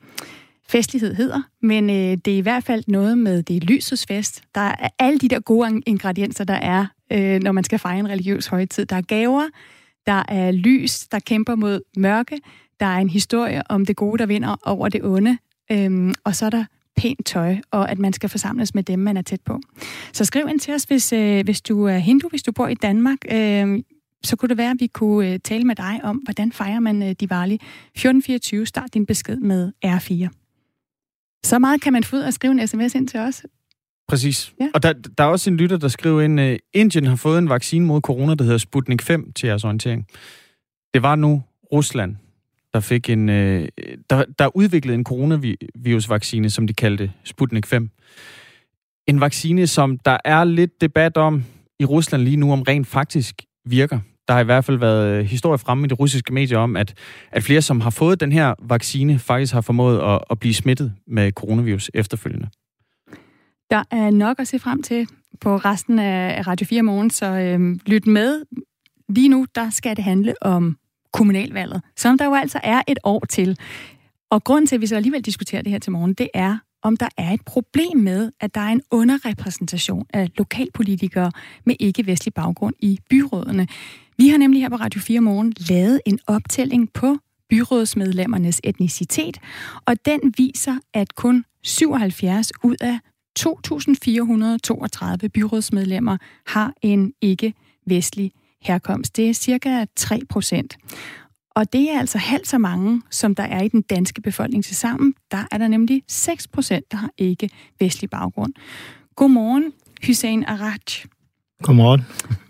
festlighed hedder, men øh, det er i hvert fald noget med det lysets fest. Der er alle de der gode ingredienser, der er øh, når man skal fejre en religiøs højtid. Der er gaver, der er lys, der kæmper mod mørke, der er en historie om det gode, der vinder over det onde, øhm, og så er der pænt tøj, og at man skal forsamles med dem, man er tæt på. Så skriv ind til os, hvis, øh, hvis du er hindu, hvis du bor i Danmark. Øh, så kunne det være, at vi kunne øh, tale med dig om, hvordan fejrer man øh, Diwali. 1424, start din besked med R4. Så meget kan man få ud af at skrive en sms ind til os. Præcis. Ja. Og der, der er også en lytter, der skriver ind, at uh, Indien har fået en vaccine mod corona, der hedder Sputnik 5, til jeres orientering. Det var nu Rusland, der fik en, uh, der, der udviklede en coronavirusvaccine, som de kaldte Sputnik 5. En vaccine, som der er lidt debat om i Rusland lige nu, om rent faktisk virker. Der har i hvert fald været øh, historie fremme i de russiske medier om, at, at flere, som har fået den her vaccine, faktisk har formået at, at blive smittet med coronavirus efterfølgende. Der er nok at se frem til på resten af Radio 4 morgen, så øh, lyt med. Lige nu, der skal det handle om kommunalvalget, som der jo altså er et år til. Og grunden til, at vi så alligevel diskuterer det her til morgen, det er, om der er et problem med, at der er en underrepræsentation af lokalpolitikere med ikke-vestlig baggrund i byrådene. Vi har nemlig her på Radio 4 Morgen lavet en optælling på byrådsmedlemmernes etnicitet, og den viser, at kun 77 ud af 2.432 byrådsmedlemmer har en ikke-vestlig herkomst. Det er cirka 3 procent. Og det er altså halvt så mange, som der er i den danske befolkning til sammen. Der er der nemlig 6 procent, der har ikke vestlig baggrund. Godmorgen, Hussein Araj. Godmorgen.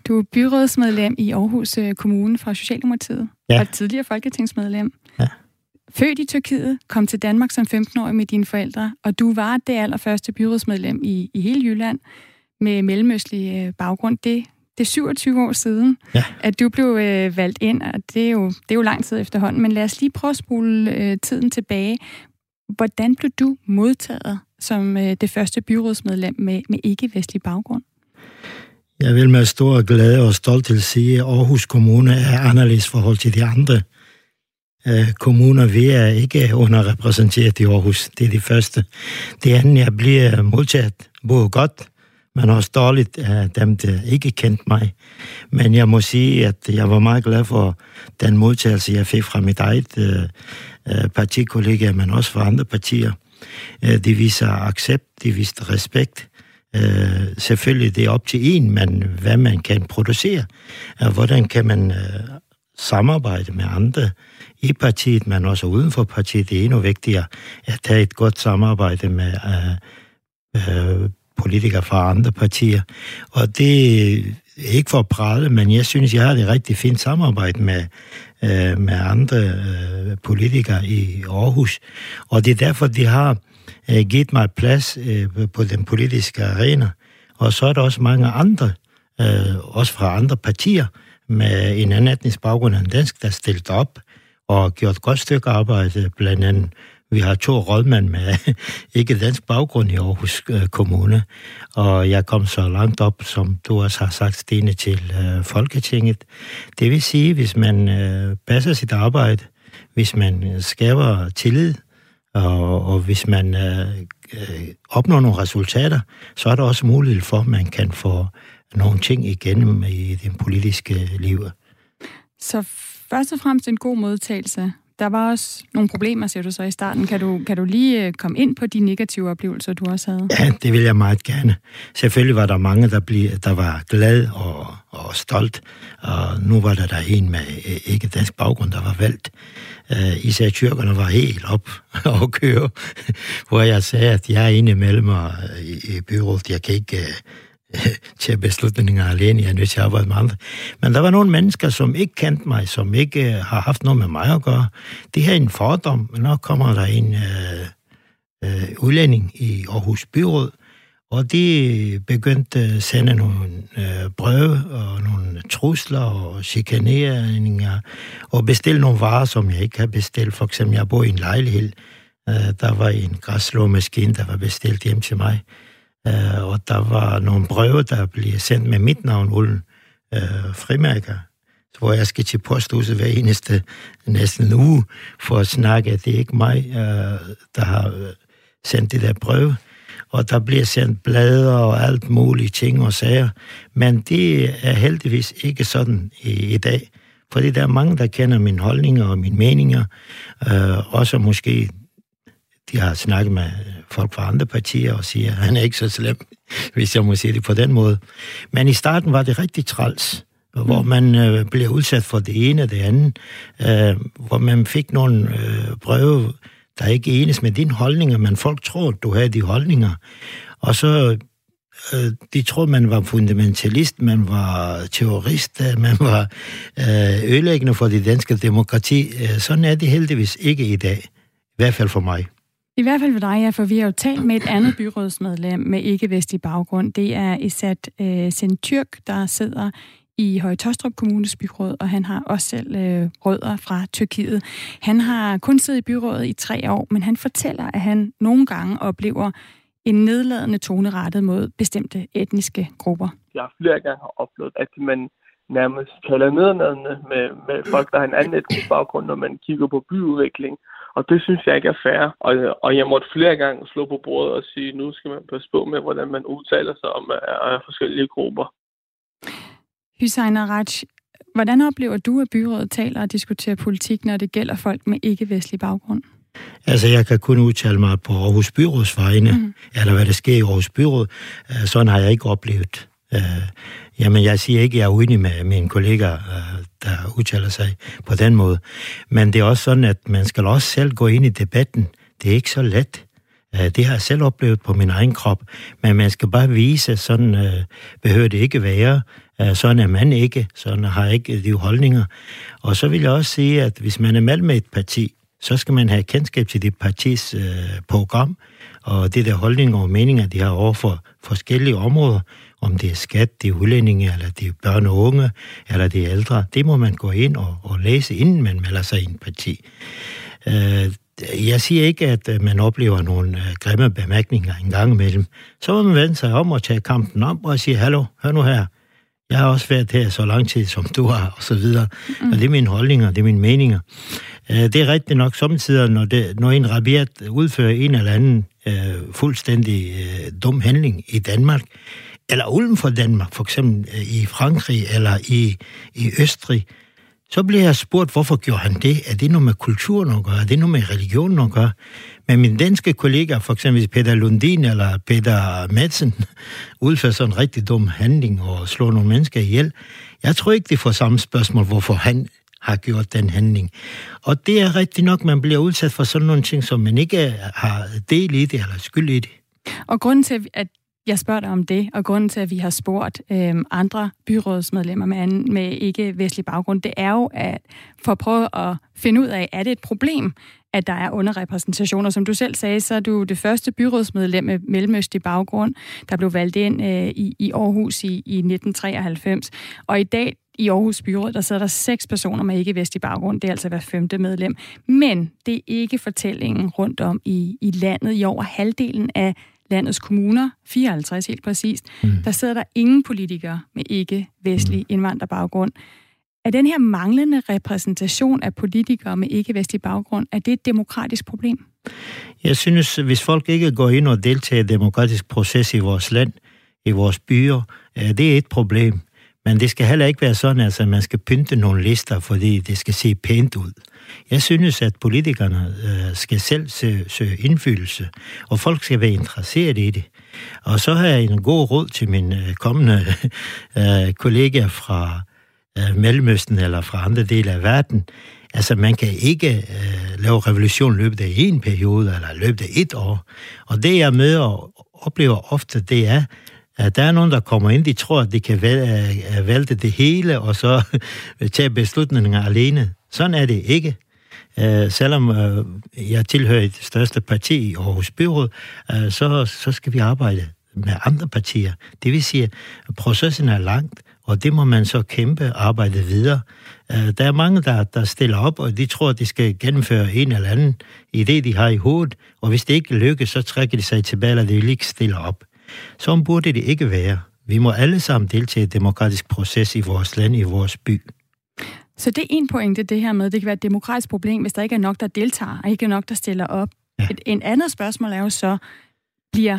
Du er byrådsmedlem i Aarhus øh, Kommune fra Socialdemokratiet, ja. og tidligere folketingsmedlem. Ja. Født i Tyrkiet, kom til Danmark som 15-årig med dine forældre, og du var det allerførste byrådsmedlem i, i hele Jylland med mellemøstlig øh, baggrund. Det, det er 27 år siden, ja. at du blev øh, valgt ind, og det er, jo, det er jo lang tid efterhånden. Men lad os lige prøve at spole øh, tiden tilbage. Hvordan blev du modtaget som øh, det første byrådsmedlem med, med ikke-vestlig baggrund? Jeg vil med stor glæde og stolthed sige, at Aarhus Kommune er anderledes forhold til de andre øh, kommuner. Vi er ikke underrepræsenteret i Aarhus. Det er det første. Det andet, jeg bliver modtaget både godt, men også dårligt af dem, der ikke kendte mig. Men jeg må sige, at jeg var meget glad for den modtagelse, jeg fik fra mit eget øh, øh partikollega, men også fra andre partier. Øh, de viser accept, de viser respekt. Øh, selvfølgelig det er op til en, men hvad man kan producere. og hvordan kan man øh, samarbejde med andre i partiet, men også uden for partiet. Det er endnu vigtigere at have et godt samarbejde med øh, øh, politikere fra andre partier. Og det er ikke for at prale, men jeg synes, jeg har det rigtig fint samarbejde med, øh, med andre øh, politikere i Aarhus. Og det er derfor, de har øh, givet mig plads øh, på den politiske arena. Og så er der også mange andre, øh, også fra andre partier, med en anden etnisk baggrund end dansk, der stillet op og gjort et godt stykke arbejde, blandt andet vi har to rådmænd med ikke dansk baggrund i Aarhus øh, Kommune, og jeg kom så langt op, som du også har sagt, Stine, til øh, Folketinget. Det vil sige, hvis man øh, passer sit arbejde, hvis man skaber tillid, og, og hvis man øh, øh opnår nogle resultater, så er der også mulighed for, at man kan få nogle ting igennem i det politiske liv. Så først og fremmest en god modtagelse Der var også nogle problemer, siger du så i starten. Kan du, kan du lige øh, komme ind på de negative oplevelser, du også havde? Ja, det vil jeg meget gerne. Selvfølgelig var der mange, der, blev, der var glad og, og stolt, og nu var der der en med øh, ikke dansk baggrund, der var valgt. Uh, især tyrkerne var helt op og køre, hvor jeg sagde, at jeg er inde imellem og, i, i byrådet. Jeg kan ikke uh, tage beslutninger alene, jeg er nødt til at arbejde med andre. Men der var nogle mennesker, som ikke kendte mig, som ikke uh, har haft noget med mig at gøre. Det her er en fordom, Når kommer der en uh, uh, udlænding i Aarhus Byråd, og de begyndte at sende nogle øh, breve og nogle trusler og chikaneringer og bestille nogle varer, som jeg ikke har bestilt. For eksempel, jeg bor i en lejlighed. Øh, der var en græsslåmaskine, der var bestilt hjem til mig. Øh, og der var nogle breve, der blev sendt med mit navn, Ullen øh, Frimærker hvor jeg skal til posthuset hver eneste næsten uge for at snakke, at det er ikke mig, øh, der har øh, sendt det der brev og der bliver sendt blader og alt muligt ting og sager. Men det er heldigvis ikke sådan i, i dag. Fordi der er mange, der kender mine holdninger og mine meninger. Øh, også måske, de har snakket med folk fra andre partier og siger, at han er ikke så slem, hvis jeg må sige det på den måde. Men i starten var det rigtig træls hvor mm. man øh, blev udsat for det ene og det andet, øh, hvor man fik nogle øh, breve, der ikke enes med dine holdninger, men folk tror, at du har de holdninger. Og så øh, de troede, man var fundamentalist, man var terrorist, øh, man var øh, ødelæggende for det danske demokrati. Øh, sådan er det heldigvis ikke i dag. I hvert fald for mig. I hvert fald ved dig, ja, for vi har jo talt med et andet byrådsmedlem med ikke-vestlig baggrund. Det er Isat øh, Sentyrk, der sidder i Høje Tostrup Kommunes byråd, og han har også selv øh, rødder fra Tyrkiet. Han har kun siddet i byrådet i tre år, men han fortæller, at han nogle gange oplever en nedladende tone rettet mod bestemte etniske grupper. Jeg har flere gange oplevet, at man nærmest taler nedladende med, med folk, der har en anden etnisk baggrund, når man kigger på byudvikling. Og det synes jeg ikke er fair. Og, og jeg måtte flere gange slå på bordet og sige, nu skal man passe på med, hvordan man udtaler sig om af forskellige grupper. Hussein Araj, hvordan oplever du, at byrådet taler og diskuterer politik, når det gælder folk med ikke-vestlig baggrund? Altså, jeg kan kun udtale mig på Aarhus Byråds vegne, mm. eller hvad der sker i Aarhus Byråd. Øh, sådan har jeg ikke oplevet. Uh, jamen, jeg siger ikke, at jeg er uenig med mine kollegaer, uh, der udtaler sig på den måde. Men det er også sådan, at man skal også selv gå ind i debatten. Det er ikke så let. Øh, det har jeg selv oplevet på min egen krop. Men man skal bare vise, sådan uh, behøver det ikke være. Øh, sådan er man ikke. Sådan har ikke de holdninger. Og så vil jeg også sige, at hvis man er med med et parti, så skal man have kendskab til det partis øh, program, og det der holdninger og meninger, de har over for forskellige områder, om det er skat, det er udlændinge, eller det er børn og unge, eller det er ældre, det må man gå ind og, og læse, inden man melder sig i en parti. Øh, jeg siger ikke, at øh, man oplever nogle øh, grimme bemærkninger en gang imellem. Så må man vende sig om og tage kampen om og sige, hallo, hør nu her, jeg har også været her så lang tid, som du har, og så videre. Mm. Og det er mine holdninger, det er mine meninger. Øh, det er rigtigt nok samtidig, når, det, når en rabiat udfører en eller anden uh, fuldstændig uh, dum handling i Danmark, eller uden for Danmark, for eksempel øh, i Frankrig eller i, i Østrig, så bliver jeg spurgt, hvorfor gjorde han det? Er det noget med kulturen at gøre? Er det noget med religionen at gøre? Men min danske kollega, for eksempel Peter Lundin eller Peter Madsen, udfører sådan en rigtig dum handling og slår nogle mennesker ihjel. Jeg tror ikke, det får samme spørgsmål, hvorfor han har gjort den handling. Og det er rigtigt nok, man bliver udsat for sådan nogle ting, som man ikke har del i det eller skyld i det. Og grunden til, at jeg spørger dig om det, og grunden til, at vi har spurgt øh, andre byrådsmedlemmer med, anden, med ikke-vestlig baggrund, det er jo at for at prøve at finde ud af, er det et problem, at der er underrepræsentationer. Som du selv sagde, så er du det første byrådsmedlem med mellemøstlig baggrund, der blev valgt ind øh, i, i Aarhus i, i 1993. Og i dag i Aarhus Byråd, der sidder der seks personer med ikke-vestlig baggrund. Det er altså hver femte medlem. Men det er ikke fortællingen rundt om i, i landet. I over halvdelen af landets kommuner, 54 helt præcist, mm. der sidder der ingen politikere med ikke-vestlig mm. indvandrerbaggrund. Er den her manglende repræsentation af politikere med ikke-vestlig baggrund, er det et demokratisk problem? Jeg synes, hvis folk ikke går ind og deltager i demokratisk proces i vores land, i vores byer, det er et problem. Men det skal heller ikke være sådan, altså, at man skal pynte nogle lister, fordi det skal se pænt ud. Jeg synes, at politikerne øh, skal selv søge, søge indflydelse, og folk skal være interesseret i det. Og så har jeg en god råd til mine øh, kommende øh, kollegaer fra øh, Mellemøsten eller fra andre dele af verden. Altså, man kan ikke øh, lave revolution løbet af en periode eller løbet af et år. Og det, jeg møder og oplever ofte, det er, at der er nogen, der kommer ind, de tror, at de kan vælte det hele, og så tage beslutninger alene. Sådan er det ikke. Øh, selvom øh, jeg tilhører det største parti i Aarhus Byråd, øh, så, så skal vi arbejde med andre partier. Det vil sige, at processen er langt, og det må man så kæmpe arbejde videre. Der er mange, der, der stiller op, og de tror, at de skal gennemføre en eller anden idé, de har i hovedet, og hvis det ikke lykkes, så trækker de sig tilbage, eller de vil ikke stille op. Så burde det ikke være. Vi må alle sammen deltage i demokratisk proces i vores land, i vores by. Så det er en pointe, det her med, det kan være et demokratisk problem, hvis der ikke er nok, der deltager, og ikke er nok, der stiller op. Ja. Et, en andet spørgsmål er jo så, bliver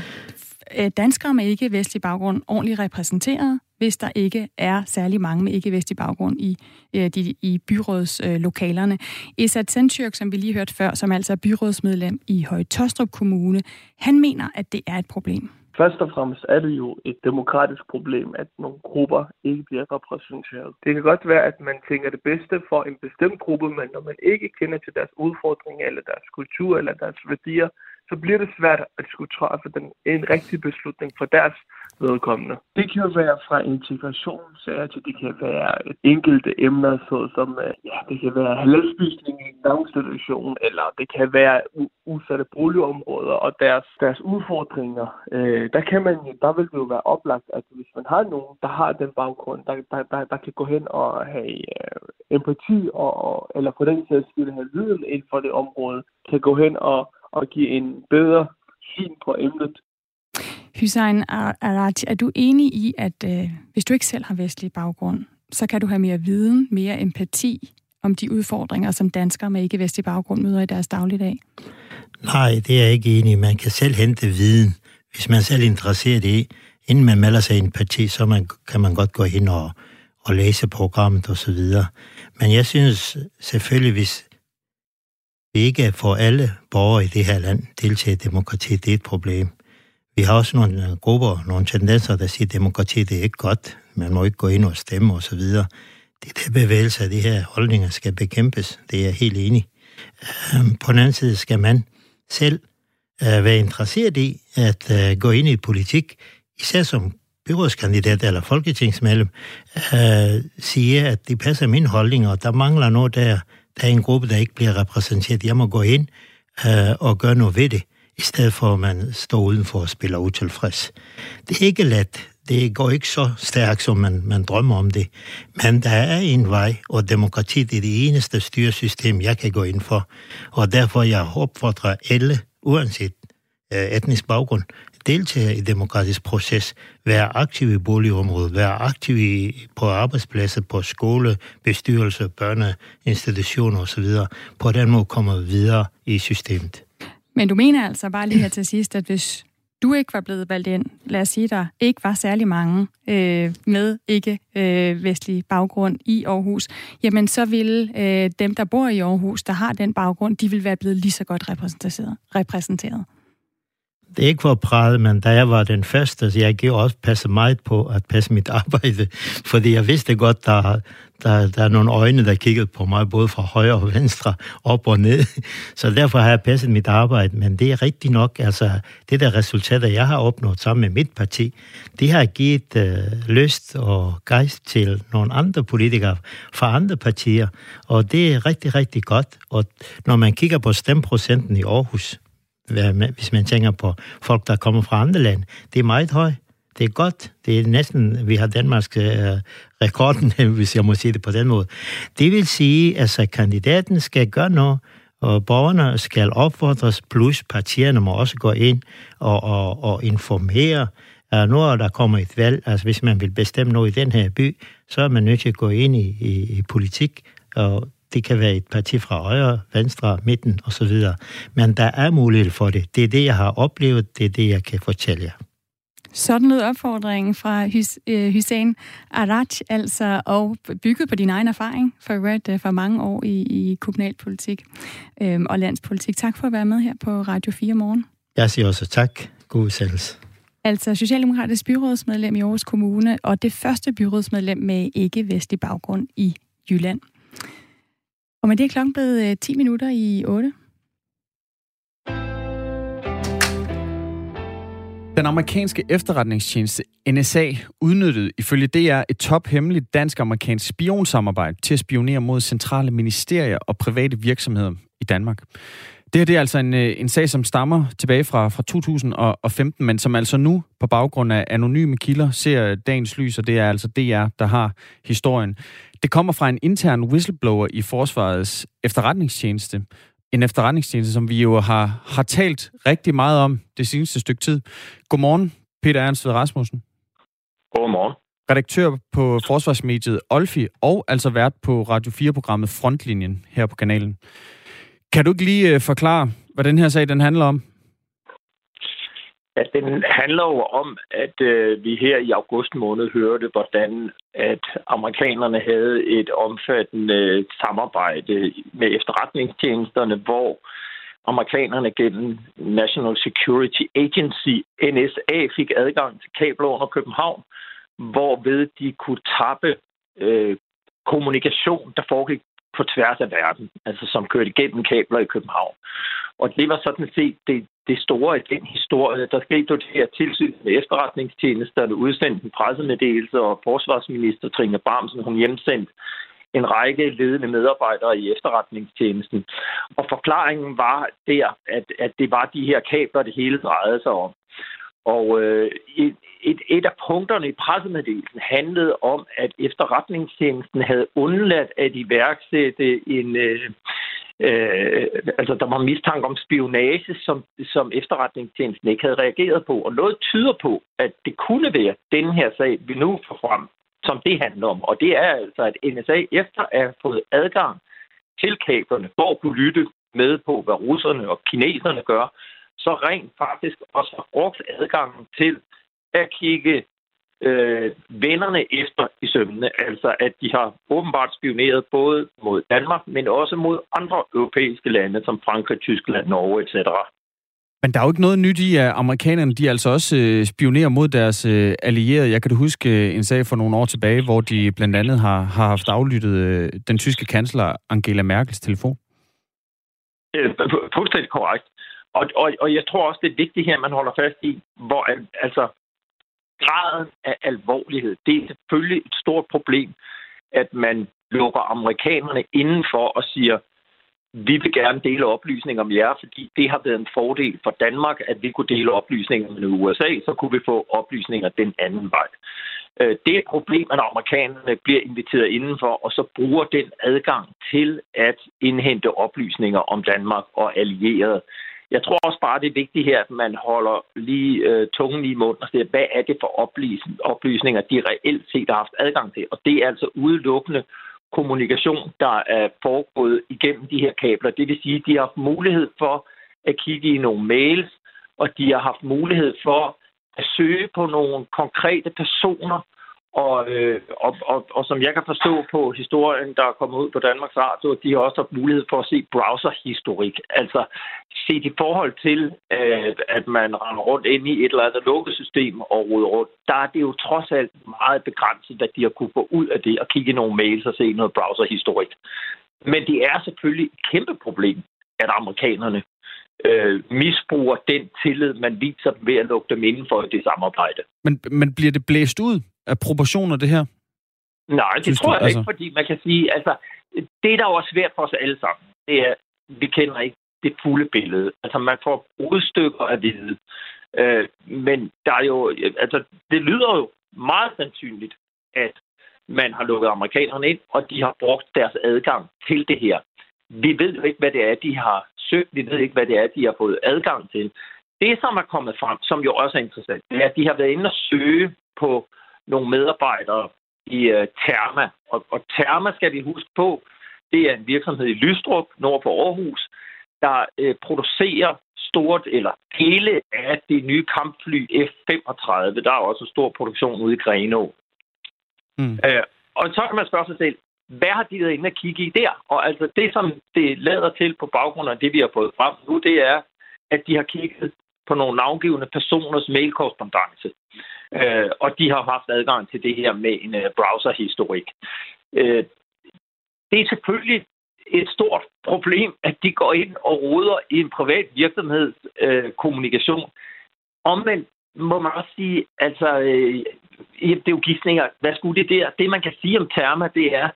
øh, danskere med ikke-vestlig baggrund ordentligt repræsenteret, hvis der ikke er særlig mange med ikke-vestlig baggrund i, øh, de, i byrådslokalerne. Øh, Esat Sentjørk, som vi lige hørte før, som altså er byrådsmedlem i Høje Tostrup Kommune, han mener, at det er et problem. Først og fremmest er det jo et demokratisk problem, at nogle grupper ikke bliver repræsenteret. Det kan godt være, at man tænker det bedste for en bestemt gruppe, men når man ikke kender til deres udfordringer, eller deres kultur, eller deres værdier, så bliver det svært at skulle træffe den, en rigtig beslutning for deres vedkommende. Det kan jo være fra integrationssager til det kan være et enkelte emner, såsom øh, ja, det kan være halalspisning i en daginstitution, eller det kan være udsatte boligområder og deres, deres udfordringer. Øh, der, kan man, der vil det jo være oplagt, at hvis man har nogen, der har den baggrund, der, der, der, der kan gå hen og have øh, empati, og, og, eller på den sags skyld have viden inden for det område, kan gå hen og, og give en bedre syn på emnet. Hussein Arati, er du enig i, at øh, hvis du ikke selv har vestlig baggrund, så kan du have mere viden, mere empati om de udfordringer, som danskere med ikke-vestlig baggrund møder i deres dagligdag? Nej, det er jeg ikke enig i. Man kan selv hente viden, hvis man selv er interesseret i. Inden man melder sig i en parti, så man, kan man godt gå ind og, og læse programmet osv. Men jeg synes selvfølgelig, hvis vi ikke får alle borgere i det her land deltage i demokrati, det er et problem. Vi har også nogle øh, grupper, nogle tendenser, der siger, at demokrati det er ikke godt. Man må ikke gå ind og stemme osv. Det er det bevægelse af de her holdninger skal bekæmpes. Det er jeg helt enig. Øhm, på den anden side skal man selv øh, være interesseret i at øh, gå ind i politik, især som byrådskandidat eller folketingsmedlem, siger, at det passer min holdning, og der mangler noget der. Der er en gruppe, der ikke bliver repræsenteret. Jeg må gå ind og gøre noget ved det i stedet for at man står udenfor og spiller utilfreds. Det er ikke let. Det går ikke så stærkt, som man, man drømmer om det. Men der er en vej, og demokratiet er det eneste styresystem, jeg kan gå ind for. Og derfor jeg opfordrer alle, uanset øh, etnisk baggrund, deltage i demokratisk proces, være aktiv i boligområdet, være aktiv i, på arbejdspladser, på skole, bestyrelse, børneinstitutioner osv. På den måde kommer videre i systemet. Men du mener altså bare lige her til sidst, at hvis du ikke var blevet valgt ind, lad os sige, der ikke var særlig mange øh, med ikke-vestlig øh, baggrund i Aarhus, jamen så ville øh, dem, der bor i Aarhus, der har den baggrund, de ville være blevet lige så godt repræsenteret. repræsenteret. Det er ikke for at prale, men da jeg var den første, så jeg gik også passe meget på at passe mit arbejde, fordi jeg vidste godt, der, der, der er nogle øjne, der kiggede på mig, både fra højre og venstre, op og ned. Så derfor har jeg passet mit arbejde, men det er rigtigt nok, altså det der resultater, jeg har opnået sammen med mit parti, det har givet øh, lyst og gejst til nogle andre politikere fra andre partier, og det er rigtig, rigtig godt. Og når man kigger på stemprocenten i Aarhus, hvis man tænker på folk, der kommer fra andre lande. Det er meget højt. Det er godt. Det er næsten, vi har Danmarks øh, rekorden, hvis jeg må sige det på den måde. Det vil sige, at altså, kandidaten skal gøre noget, og borgerne skal opfordres, plus partierne må også gå ind og, og, og informere. Uh, når der kommer et valg, altså hvis man vil bestemme noget i den her by, så er man nødt til at gå ind i, i, i politik, og det kan være et parti fra højre, venstre, midten osv. Men der er mulighed for det. Det er det, jeg har oplevet. Det er det, jeg kan fortælle jer. Sådan lød opfordringen fra Hus- øh, Hussein Araj, altså og bygget på din egen erfaring for, øh, for mange år i, i kommunalpolitik øh, og landspolitik. Tak for at være med her på Radio 4 morgen. Jeg siger også tak. God udsendelse. Altså Socialdemokratisk byrådsmedlem i Aarhus Kommune, og det første byrådsmedlem med ikke-vestlig baggrund i Jylland. Og med det er klokken blevet øh, 10 minutter i 8. Den amerikanske efterretningstjeneste NSA udnyttede ifølge DR et tophemmeligt dansk-amerikansk spionsamarbejde til at spionere mod centrale ministerier og private virksomheder i Danmark. Det her det er altså en, øh, en sag, som stammer tilbage fra, fra 2015, men som altså nu på baggrund af anonyme kilder ser dagens lys, og det er altså DR, der har historien. Det kommer fra en intern whistleblower i Forsvarets efterretningstjeneste, en efterretningstjeneste, som vi jo har, har talt rigtig meget om det seneste stykke tid. Godmorgen, Peter Ernst Rasmussen. Godmorgen. Redaktør på forsvarsmediet Olfi, og altså vært på Radio 4-programmet Frontlinjen her på kanalen. Kan du ikke lige øh, forklare, hvad den her sag den handler om? At den handler jo om, at øh, vi her i august måned hørte, hvordan at amerikanerne havde et omfattende øh, samarbejde med efterretningstjenesterne, hvor amerikanerne gennem National Security Agency, NSA, fik adgang til kabler under København, hvorved de kunne tappe øh, kommunikation, der foregik på tværs af verden, altså som kørte igennem kabler i København. Og det var sådan set det, det store i den historie. Der skete jo det her tilsyn med efterretningstjenesterne, udsendte en pressemeddelelse, og forsvarsminister Trine Bramsen, hun hjemsendt en række ledende medarbejdere i efterretningstjenesten. Og forklaringen var der, at, at det var de her kabler, det hele drejede sig om. Og øh, et, et, et af punkterne i pressemeddelelsen handlede om, at efterretningstjenesten havde undladt at iværksætte en... Øh, øh, altså, der var mistanke om spionage, som, som efterretningstjenesten ikke havde reageret på. Og noget tyder på, at det kunne være den her sag, vi nu får frem, som det handler om. Og det er altså, at NSA efter at have fået adgang til kablerne for at kunne lytte med på, hvad russerne og kineserne gør, så rent faktisk også har brugt adgangen til at kigge øh, vennerne efter i sømmene. Altså at de har åbenbart spioneret både mod Danmark, men også mod andre europæiske lande, som Frankrig, Tyskland, Norge etc. Men der er jo ikke noget nyt i, at amerikanerne de altså også øh, spionerer mod deres øh, allierede. Jeg kan da huske øh, en sag for nogle år tilbage, hvor de blandt andet har, har haft aflyttet øh, den tyske kansler Angela Merkels telefon. Øh, fuldstændig korrekt. Og, og, og jeg tror også, det er vigtigt her, at man holder fast i, hvor altså graden af alvorlighed, det er selvfølgelig et stort problem, at man lukker amerikanerne indenfor og siger, vi vil gerne dele oplysninger om jer, fordi det har været en fordel for Danmark, at vi kunne dele oplysninger med USA, så kunne vi få oplysninger den anden vej. Øh, det er et problem, at amerikanerne bliver inviteret indenfor, og så bruger den adgang til at indhente oplysninger om Danmark og allierede. Jeg tror også bare, det er vigtigt her, at man holder lige øh, tungen i munden og siger, hvad er det for oplysninger, de reelt set har haft adgang til. Og det er altså udelukkende kommunikation, der er foregået igennem de her kabler. Det vil sige, at de har haft mulighed for at kigge i nogle mails, og de har haft mulighed for at søge på nogle konkrete personer, og, øh, og, og, og som jeg kan forstå på historien, der er kommet ud på Danmarks Radio, de har også haft mulighed for at se browserhistorik. Altså set i forhold til, øh, at man render rundt ind i et eller andet lukket system og ruder rundt, der er det jo trods alt meget begrænset, at de har kunne få ud af det og kigge i nogle mails og se noget browserhistorik. Men det er selvfølgelig et kæmpe problem, at amerikanerne øh, misbruger den tillid, man viser ved at lukke dem inden for det samarbejde. Men, men bliver det blæst ud af proportioner, det her? Nej, det Synes tror jeg du, altså... ikke, fordi man kan sige, altså, det der er også svært for os alle sammen, det er, vi kender ikke det fulde billede. Altså, man får udstykker at vide. Øh, men der er jo, altså, det lyder jo meget sandsynligt, at man har lukket amerikanerne ind, og de har brugt deres adgang til det her. Vi ved jo ikke, hvad det er, de har søgt. Vi ved ikke, hvad det er, de har fået adgang til. Det, som er kommet frem, som jo også er interessant, det er, at de har været inde og søge på nogle medarbejdere i uh, Therma. Og, og Therma, skal vi huske på, det er en virksomhed i Lystrup, nord for Aarhus, der uh, producerer stort, eller dele af det nye kampfly F-35. Der er også en stor produktion ude i Greno. Mm. Øh, og så kan man spørge sig selv, hvad har de været inde at kigge i der? Og altså det, som det lader til på baggrund af det, vi har fået frem nu, det er, at de har kigget på nogle navngivende personers mailkorrespondence. Øh, og de har haft adgang til det her med en øh, browserhistorik. Øh, det er selvfølgelig et stort problem, at de går ind og roder i en privat virksomheds øh, kommunikation. Omvendt må man også sige, altså, øh, det er jo gidsninger. Hvad skulle det der? Det, man kan sige om Therma, det er,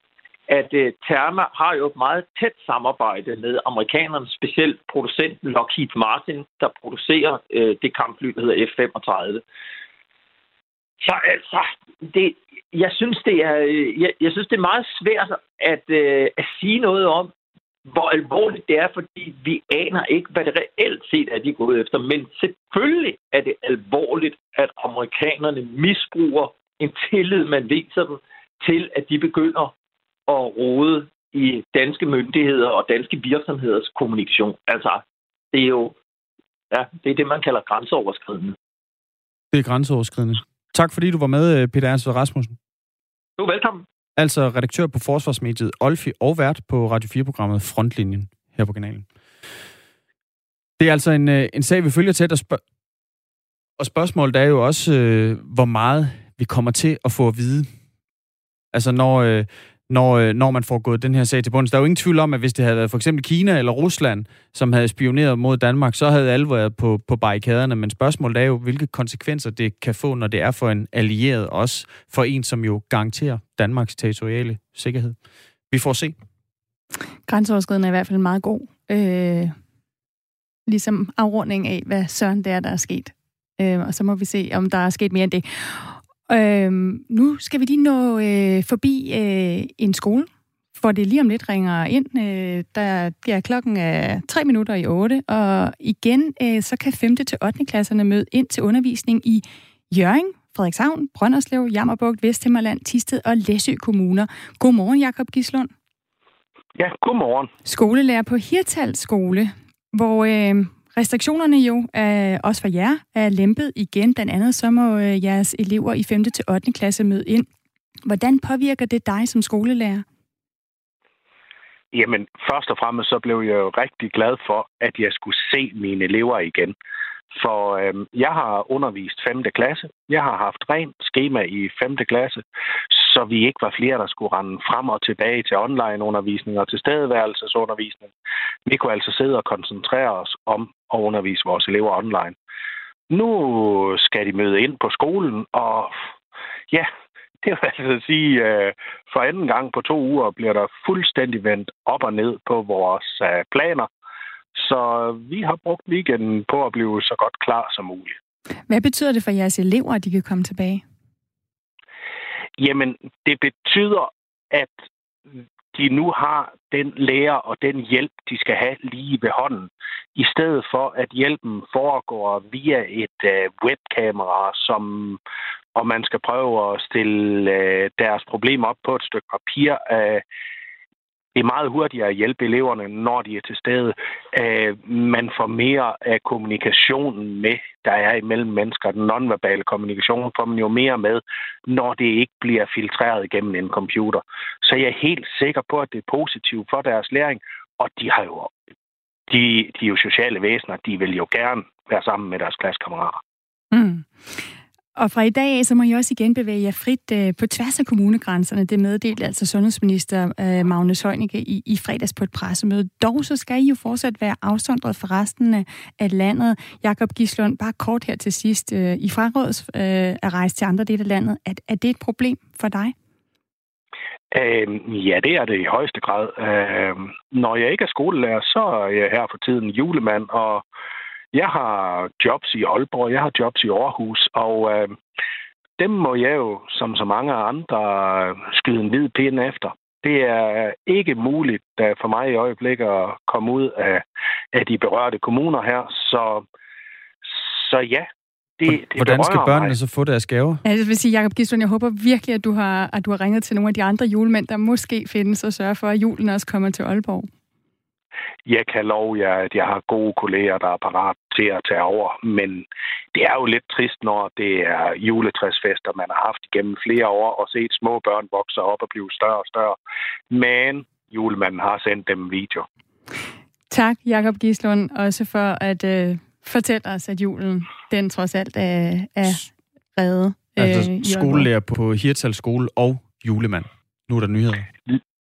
at øh, Therma har jo et meget tæt samarbejde med amerikanerne, specielt producenten Lockheed Martin, der producerer øh, det kampfly, der hedder F-35. Så altså, det, jeg synes, det er, øh, jeg, jeg synes, det er meget svært at, øh, at sige noget om, hvor alvorligt det er, fordi vi aner ikke, hvad det reelt set er, de er gået efter. Men selvfølgelig er det alvorligt, at amerikanerne misbruger en tillid, man viser dem, til at de begynder at rode i danske myndigheder og danske virksomheders kommunikation. Altså, det er jo ja, det er det, man kalder grænseoverskridende. Det er grænseoverskridende. Tak fordi du var med, Peter Ernst Rasmussen. Du er velkommen. Altså redaktør på Forsvarsmediet Olfi og vært på Radio 4-programmet Frontlinjen her på kanalen. Det er altså en, øh, en sag, vi følger tæt, og, spørg- og spørgsmålet er jo også, øh, hvor meget vi kommer til at få at vide. Altså når, øh, når, øh, når man får gået den her sag til bunds. Der er jo ingen tvivl om, at hvis det havde været for eksempel Kina eller Rusland, som havde spioneret mod Danmark, så havde alle været på, på barrikaderne. Men spørgsmålet er jo, hvilke konsekvenser det kan få, når det er for en allieret, også for en, som jo garanterer Danmarks territoriale sikkerhed. Vi får se. Grænseoverskridende er i hvert fald meget god. Øh, ligesom afrunding af, hvad søren det er, der er sket. Øh, og så må vi se, om der er sket mere end det. Øhm, nu skal vi lige nå øh, forbi øh, en skole, hvor det lige om lidt ringer ind. Øh, der ja, klokken er 3 minutter i 8, og igen øh, så kan 5. til 8. klasserne møde ind til undervisning i Jørgen, Frederikshavn, Brønderslev, Jammerbugt, Vesthimmerland, Tisted og Læsø kommuner. Godmorgen, Jakob Gislund. Ja, godmorgen. Skolelærer på Hirtals skole, hvor øh, Restriktionerne jo, er, også for jer, er lempet igen. Blandt andet så må øh, jeres elever i 5. til 8. klasse møde ind. Hvordan påvirker det dig som skolelærer? Jamen, først og fremmest så blev jeg jo rigtig glad for, at jeg skulle se mine elever igen. For øhm, jeg har undervist 5. klasse. Jeg har haft rent schema i 5. klasse, så vi ikke var flere, der skulle rende frem og tilbage til online-undervisning og til stedværelsesundervisning. Vi kunne altså sidde og koncentrere os om at undervise vores elever online. Nu skal de møde ind på skolen, og ja, det vil altså sige, øh, for anden gang på to uger bliver der fuldstændig vendt op og ned på vores øh, planer. Så vi har brugt weekenden på at blive så godt klar som muligt. Hvad betyder det for jeres elever, at de kan komme tilbage? Jamen, det betyder, at de nu har den lærer og den hjælp, de skal have lige ved hånden, i stedet for at hjælpen foregår via et øh, webkamera, som og man skal prøve at stille øh, deres problemer op på et stykke papir. Øh, det er meget hurtigere at hjælpe eleverne, når de er til stede. Øh, man får mere af kommunikationen med, der er imellem mennesker. Den nonverbale kommunikation får man jo mere med, når det ikke bliver filtreret igennem en computer. Så jeg er helt sikker på, at det er positivt for deres læring, og de har jo de, de er jo sociale væsener, de vil jo gerne være sammen med deres klassekammerater. Mm. Og fra i dag af, så må I også igen bevæge jer frit øh, på tværs af kommunegrænserne. Det meddelte altså sundhedsminister øh, Magnus Heunicke i, i fredags på et pressemøde. Dog så skal I jo fortsat være afsondret for resten af landet. Jakob Gislund, bare kort her til sidst. Øh, I fraråds øh, at rejse til andre dele af landet. Er, er det et problem for dig? Øh, ja, det er det i højeste grad. Øh, når jeg ikke er skolelærer, så er jeg her for tiden julemand, og jeg har jobs i Aalborg, jeg har jobs i Aarhus, og øh, dem må jeg jo, som så mange andre, skyde en hvid pind efter. Det er ikke muligt for mig i øjeblikket at komme ud af, af de berørte kommuner her, så, så ja, det, det Hvordan skal børnene mig. så få deres gaver? Ja, jeg vil sige, Jacob Gislund, jeg håber virkelig, at du, har, at du har ringet til nogle af de andre julemænd, der måske findes, og sørge for, at julen også kommer til Aalborg. Jeg kan love jer, at jeg har gode kolleger, der er parat til at tage over. Men det er jo lidt trist, når det er juletræsfester, man har haft igennem flere år, og set små børn vokse op og blive større og større. Men julemanden har sendt dem en video. Tak, Jakob Gislund, også for at øh, fortælle os, at julen, den trods alt er, er reddet. Altså skolelærer på Hirtshals skole og julemand. Nu er der nyheder.